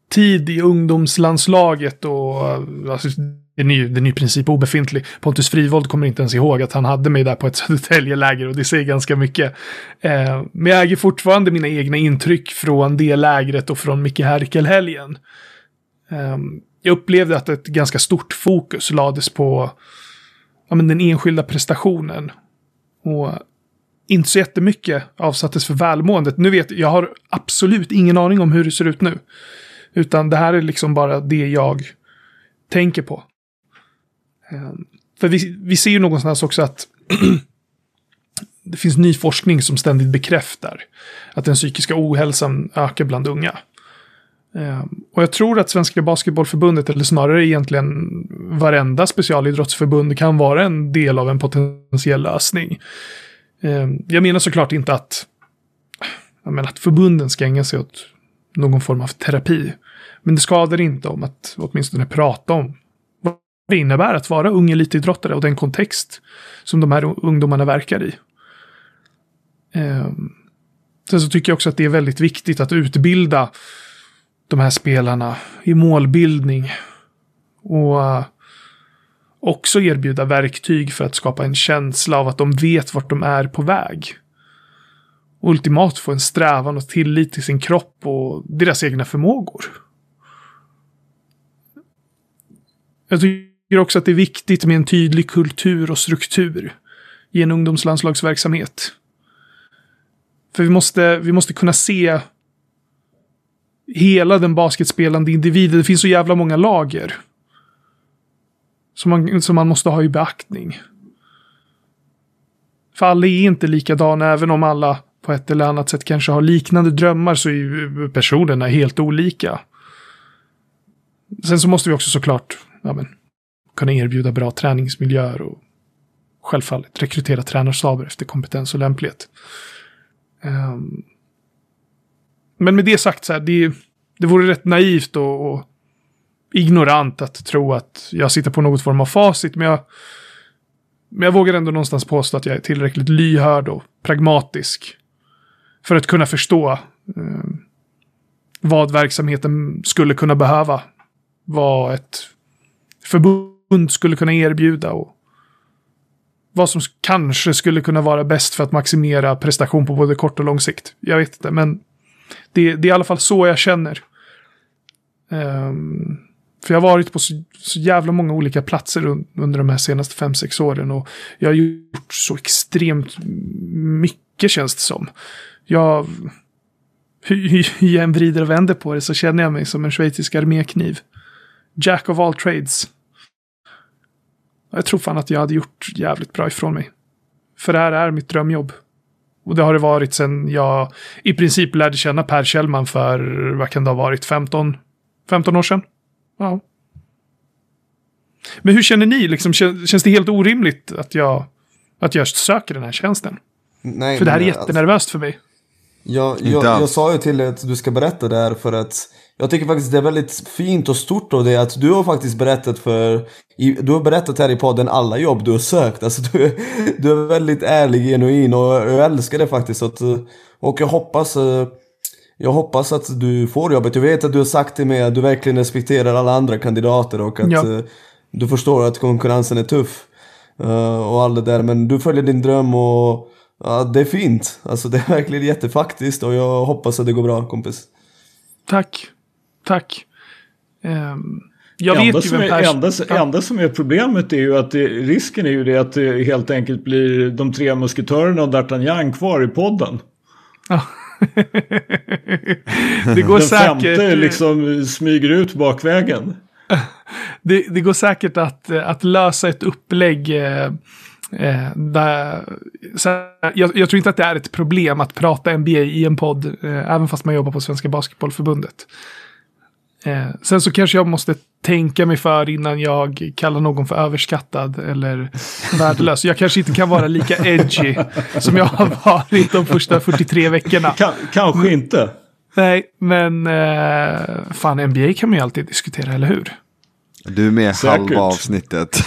tid i ungdomslandslaget och alltså, den är ju den är i princip obefintlig. Pontus Frivold kommer inte ens ihåg att han hade mig där på ett Södertäljeläger och det säger ganska mycket. Eh, men jag äger fortfarande mina egna intryck från det lägret och från Micke Herkel-helgen. Eh, jag upplevde att ett ganska stort fokus lades på ja, men den enskilda prestationen. Och inte så jättemycket avsattes för välmåendet. Nu vet jag, jag har absolut ingen aning om hur det ser ut nu. Utan det här är liksom bara det jag tänker på. Ehm, för vi, vi ser ju någonstans också att det finns ny forskning som ständigt bekräftar att den psykiska ohälsan ökar bland unga. Ehm, och jag tror att Svenska Basketbollförbundet, eller snarare egentligen varenda specialidrottsförbund, kan vara en del av en potentiell lösning. Ehm, jag menar såklart inte att, jag menar att förbunden ska ägna sig åt någon form av terapi. Men det skadar inte om att åtminstone prata om vad det innebär att vara ung elitidrottare och den kontext som de här ungdomarna verkar i. Ehm, sen så tycker jag också att det är väldigt viktigt att utbilda de här spelarna i målbildning. Och eh, också erbjuda verktyg för att skapa en känsla av att de vet vart de är på väg. Och ultimat få en strävan och tillit till sin kropp och deras egna förmågor. Jag tycker också att det är viktigt med en tydlig kultur och struktur i en ungdomslandslagsverksamhet. För vi måste, vi måste kunna se hela den basketspelande individen. Det finns så jävla många lager. Som man, som man måste ha i beaktning. För alla är inte likadana, även om alla på ett eller annat sätt kanske har liknande drömmar så är ju personerna helt olika. Sen så måste vi också såklart ja men, kunna erbjuda bra träningsmiljöer och självfallet rekrytera tränarstaber efter kompetens och lämplighet. Um, men med det sagt så här, det, det vore rätt naivt och, och, ignorant att tro att jag sitter på något form av facit. Men jag, men jag vågar ändå någonstans påstå att jag är tillräckligt lyhörd och pragmatisk. För att kunna förstå eh, vad verksamheten skulle kunna behöva. Vad ett förbund skulle kunna erbjuda och vad som kanske skulle kunna vara bäst för att maximera prestation på både kort och lång sikt. Jag vet inte, men det, det är i alla fall så jag känner. Um, för jag har varit på så, så jävla många olika platser un, under de här senaste fem sex åren och jag har gjort så extremt mycket känns det som. Jag, hur, hur jag än vrider och vänder på det så känner jag mig som en schweizisk armékniv. Jack of all trades. Jag tror fan att jag hade gjort jävligt bra ifrån mig. För det här är mitt drömjobb. Och det har det varit sedan jag i princip lärde känna Per Kjellman för, vad kan det ha varit, 15, 15 år sedan? Ja. Men hur känner ni? Liksom, känns det helt orimligt att jag, att jag söker den här tjänsten? Nej, för det här är alltså- jättenervöst för mig. Jag, jag, jag sa ju till dig att du ska berätta det här för att jag tycker faktiskt det är väldigt fint och stort av det att du har faktiskt berättat för Du har berättat här i podden alla jobb du har sökt. Alltså du, du är väldigt ärlig, genuin och jag älskar det faktiskt. Att, och jag hoppas Jag hoppas att du får jobbet. Jag vet att du har sagt till mig att du verkligen respekterar alla andra kandidater och att ja. du förstår att konkurrensen är tuff. Och allt det där. Men du följer din dröm och Ja, det är fint. Alltså det är verkligen jättefaktiskt och jag hoppas att det går bra kompis. Tack. Tack. Um, jag enda vet ju vem är, enda, ja. enda som är problemet är ju att det, risken är ju det att det helt enkelt blir de tre musketörerna och D'Artagnan kvar i podden. Ja. det går Den säkert. Den femte liksom smyger ut bakvägen. Det, det, går säkert att, att lösa ett upplägg eh, där, så jag, jag, tror inte att det är ett problem att prata NBA i en podd, eh, även fast man jobbar på Svenska Basketbollförbundet. Eh, sen så kanske jag måste tänka mig för innan jag kallar någon för överskattad eller värdelös. Jag kanske inte kan vara lika edgy som jag har varit de första 43 veckorna. Kan, kanske inte. Nej, men eh, fan NBA kan man ju alltid diskutera, eller hur? Du är med Säkert. halva avsnittet.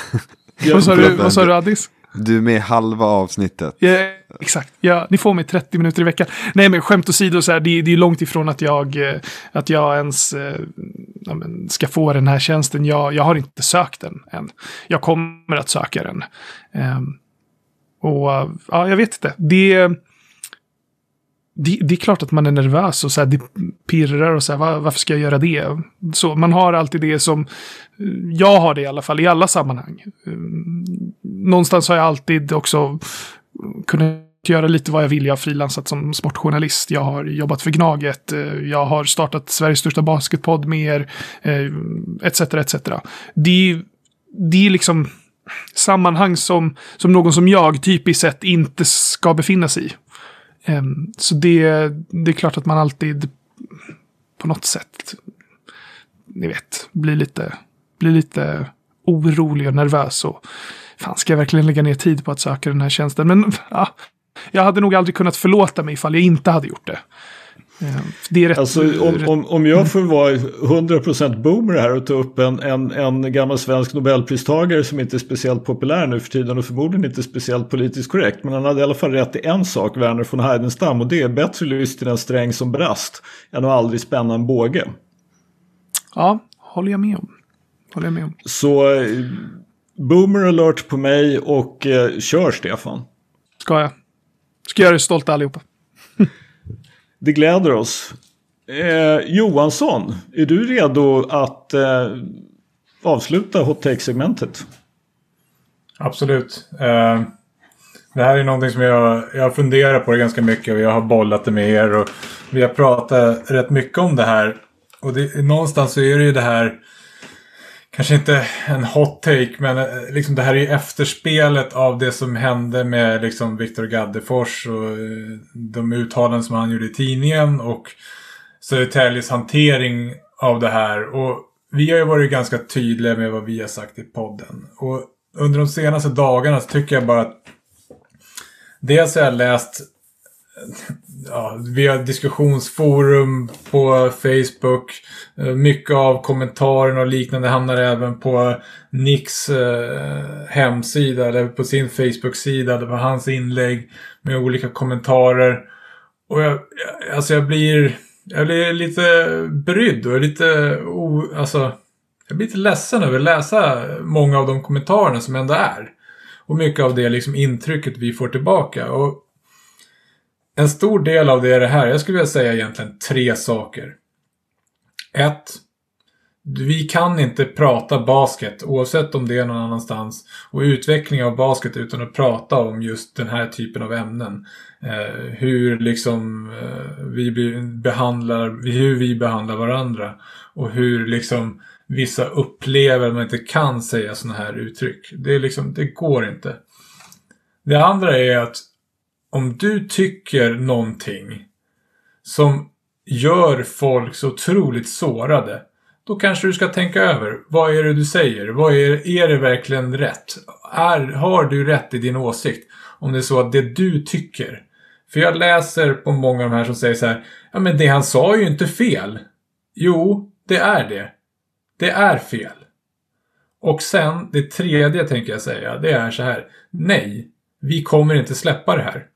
Vad sa du, vad sa du Addis? Du är med halva avsnittet. Ja, exakt. Ja, ni får mig 30 minuter i veckan. Nej, men skämt åsido, så här, det, det är långt ifrån att jag, eh, att jag ens eh, ja, men, ska få den här tjänsten. Jag, jag har inte sökt den än. Jag kommer att söka den. Um, och ja, jag vet inte. Det, det, det är klart att man är nervös och så här, det pirrar och så här, var, varför ska jag göra det? Så man har alltid det som, jag har det i alla fall i alla sammanhang. Mm, någonstans har jag alltid också kunnat göra lite vad jag vill. Jag har frilansat som sportjournalist. Jag har jobbat för Gnaget. Eh, jag har startat Sveriges största basketpodd med er. Etc. etc. Det, är- det är liksom sammanhang som, som någon som jag typiskt sett inte ska befinna sig i. Ehm, så det, det är klart att man alltid på något sätt, ni vet, blir lite, blir lite orolig och nervös. Och, fan, ska jag verkligen lägga ner tid på att söka den här tjänsten? Men ja, jag hade nog aldrig kunnat förlåta mig ifall jag inte hade gjort det. Em, Det är rätt, Alltså om, om, om jag får vara 100% boomer här och ta upp en, en, en gammal svensk nobelpristagare som inte är speciellt populär nu för tiden och förmodligen inte speciellt politiskt korrekt. Men han hade i alla fall rätt i en sak, Werner von Heidenstam, och det är bättre lyss till en sträng som brast än att aldrig spänna en båge. Ja, håller jag med om. Håller jag med om. Så eh, boomer alert på mig och eh, kör Stefan. Ska jag. Ska göra er stolta allihopa. Det gläder oss. Eh, Johansson, är du redo att eh, avsluta hot take-segmentet? Absolut. Eh, det här är någonting som jag, jag har funderat på det ganska mycket och jag har bollat det med er. Och vi har pratat rätt mycket om det här. Och det, någonstans så är det ju det här, kanske inte en hot take, men eh, liksom det här är ju efterspelet av det som hände med liksom Viktor Gaddefors och eh, de uttalanden som han gjorde i tidningen och Södertäljes hantering av det här. Och vi har ju varit ganska tydliga med vad vi har sagt i podden. Och under de senaste dagarna så tycker jag bara att Dels har jag läst ja, via diskussionsforum på Facebook. Eh, mycket av kommentarerna och liknande hamnar även på Nicks eh, hemsida eller på sin Facebook-sida. Det var hans inlägg med olika kommentarer. Och jag, jag- alltså jag blir, jag blir lite brydd och lite, o, alltså, jag blir lite ledsen över att läsa många av de kommentarerna som ändå är. Och mycket av det liksom intrycket vi får tillbaka. Och en stor del av det är det här. Jag skulle vilja säga egentligen tre saker. Ett. Vi kan inte prata basket oavsett om det är någon annanstans och utveckling av basket utan att prata om just den här typen av ämnen. Eh, hur liksom eh, vi behandlar, hur vi behandlar varandra och hur liksom vissa upplever att man inte kan säga sådana här uttryck. Det är liksom, det går inte. Det andra är att om du tycker någonting som gör folk så otroligt sårade. Då kanske du ska tänka över. Vad är det du säger? Vad är, är det verkligen rätt? Är, har du rätt i din åsikt? Om det är så att det du tycker. För jag läser på många av de här som säger så här. Ja men det han sa är ju inte fel. Jo, det är det. Det är fel. Och sen, det tredje tänker jag säga, det är så här. Nej, vi kommer inte släppa det här.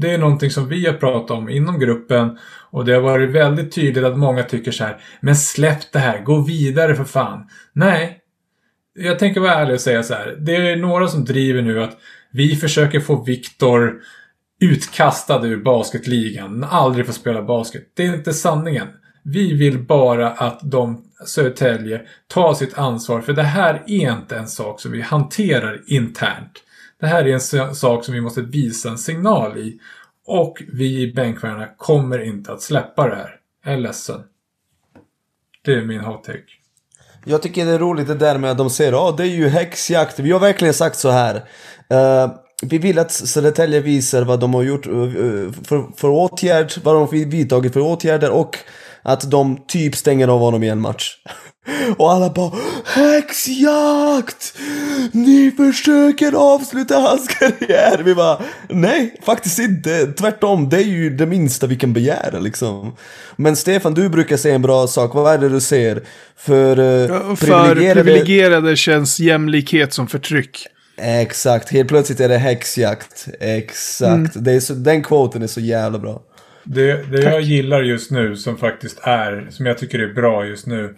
Det är någonting som vi har pratat om inom gruppen och det har varit väldigt tydligt att många tycker så här. Men släpp det här, gå vidare för fan. Nej. Jag tänker vara ärlig och säga så här. Det är några som driver nu att vi försöker få Viktor utkastad ur basketligan. Aldrig får spela basket. Det är inte sanningen. Vi vill bara att de, Södertälje, tar sitt ansvar. För det här är inte en sak som vi hanterar internt. Det här är en sak som vi måste visa en signal i. Och vi i bänkvärdarna kommer inte att släppa det här. Jag är ledsen. Det är min hot take. Jag tycker det är roligt det där med att de säger att det är ju häxjakt. Vi har verkligen sagt så här. Uh, vi vill att Södertälje visar vad de har gjort uh, för, för åtgärd, vad de har vidtagit för åtgärder och att de typ stänger av honom i en match. Och alla bara Häxjakt! Ni försöker avsluta hans karriär! Vi bara Nej, faktiskt inte. Tvärtom, det är ju det minsta vi kan begära liksom. Men Stefan, du brukar säga en bra sak. Vad är det du ser? För, uh, för privilegierade... privilegierade känns jämlikhet som förtryck. Exakt, helt plötsligt är det häxjakt. Exakt. Mm. Det är så, den quoten är så jävla bra. Det, det jag gillar just nu som faktiskt är, som jag tycker är bra just nu.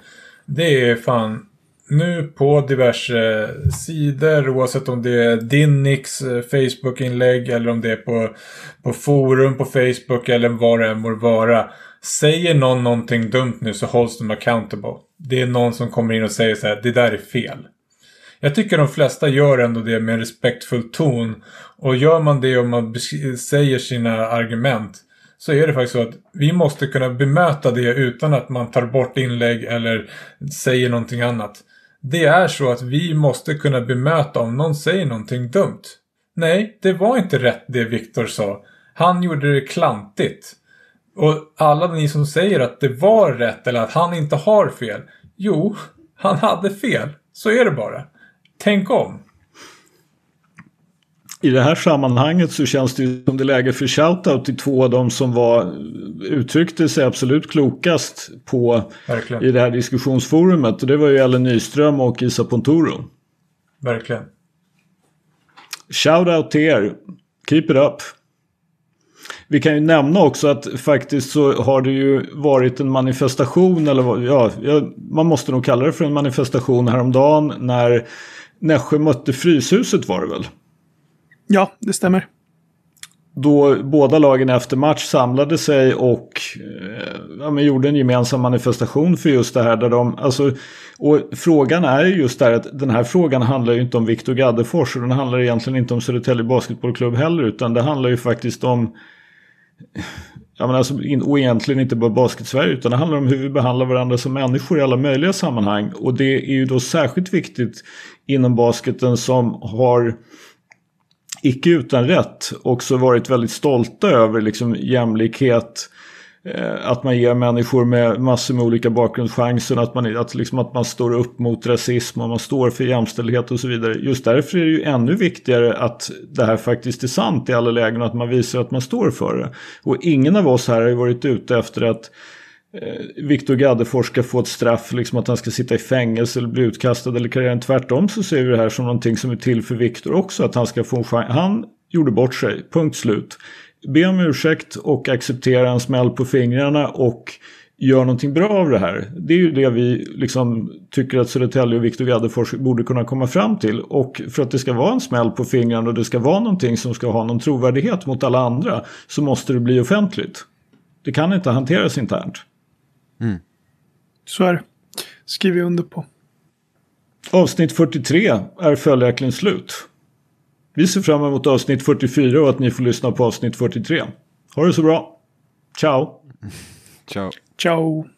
Det är fan nu på diverse sidor oavsett om det är din Nix eh, Facebook-inlägg eller om det är på, på forum på Facebook eller vad det än må vara. Säger någon någonting dumt nu så hålls de accountable. Det är någon som kommer in och säger så här, det där är fel. Jag tycker de flesta gör ändå det med en respektfull ton. Och gör man det och man säger sina argument så är det faktiskt så att vi måste kunna bemöta det utan att man tar bort inlägg eller säger någonting annat. Det är så att vi måste kunna bemöta om någon säger någonting dumt. Nej, det var inte rätt det Viktor sa. Han gjorde det klantigt. Och alla ni som säger att det var rätt eller att han inte har fel. Jo, han hade fel. Så är det bara. Tänk om. I det här sammanhanget så känns det ju som det är läge för shoutout till två av de som var, uttryckte sig absolut klokast på Verkligen. i det här diskussionsforumet. Och det var ju Ellen Nyström och Isa Pontoro. Verkligen. Shoutout till er. Keep it up. Vi kan ju nämna också att faktiskt så har det ju varit en manifestation eller ja, man måste nog kalla det för en manifestation häromdagen när Nässjö mötte Fryshuset var det väl? Ja, det stämmer. Då båda lagen efter match samlade sig och eh, ja, men gjorde en gemensam manifestation för just det här. Där de, alltså, och frågan är just där att den här frågan handlar ju inte om Viktor Gaddefors och den handlar egentligen inte om Södertälje Basketbollklubb heller utan det handlar ju faktiskt om Ja, men alltså, och egentligen inte bara basket-Sverige utan det handlar om hur vi behandlar varandra som människor i alla möjliga sammanhang. Och det är ju då särskilt viktigt inom basketen som har icke utan rätt också varit väldigt stolta över liksom jämlikhet. Eh, att man ger människor med massor med olika bakgrund chansen att man, att, liksom att man står upp mot rasism och man står för jämställdhet och så vidare. Just därför är det ju ännu viktigare att det här faktiskt är sant i alla lägen och att man visar att man står för det. Och ingen av oss här har ju varit ute efter att Eh, Viktor Gaddefors ska få ett straff, liksom att han ska sitta i fängelse eller bli utkastad eller karriären. Tvärtom så ser vi det här som någonting som är till för Viktor också, att han ska få en chans. Han gjorde bort sig, punkt slut. Be om ursäkt och acceptera en smäll på fingrarna och gör någonting bra av det här. Det är ju det vi liksom tycker att Södertälje och Viktor Gaddefors borde kunna komma fram till. Och för att det ska vara en smäll på fingrarna och det ska vara någonting som ska ha någon trovärdighet mot alla andra så måste det bli offentligt. Det kan inte hanteras internt. Mm. Så är det. Skriver jag under på. Avsnitt 43 är följaktligen slut. Vi ser fram emot avsnitt 44 och att ni får lyssna på avsnitt 43. Ha det så bra. Ciao. Ciao. Ciao.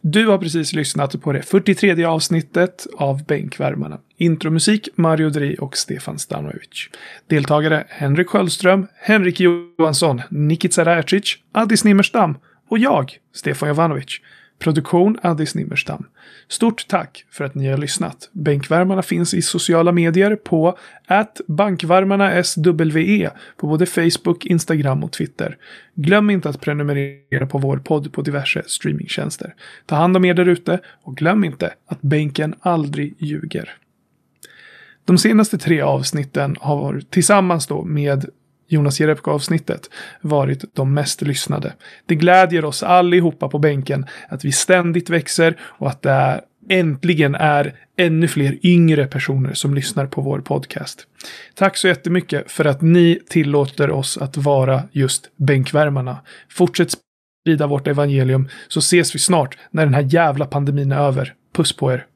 Du har precis lyssnat på det 43 avsnittet av Bänkvärmarna. Intromusik Mario Dri och Stefan Stanovic. Deltagare Henrik Sköldström, Henrik Johansson, Nikica Räcic, Addis Nimmerstam och jag, Stefan Jovanovic. Produktion Addis Nimmerstam. Stort tack för att ni har lyssnat. Bänkvärmarna finns i sociala medier på att bankvärmarna SWE på både Facebook, Instagram och Twitter. Glöm inte att prenumerera på vår podd på diverse streamingtjänster. Ta hand om er där ute och glöm inte att bänken aldrig ljuger. De senaste tre avsnitten har tillsammans då med Jonas Jerebko-avsnittet varit de mest lyssnade. Det glädjer oss allihopa på bänken att vi ständigt växer och att det är, äntligen är ännu fler yngre personer som lyssnar på vår podcast. Tack så jättemycket för att ni tillåter oss att vara just bänkvärmarna. Fortsätt sprida vårt evangelium så ses vi snart när den här jävla pandemin är över. Puss på er!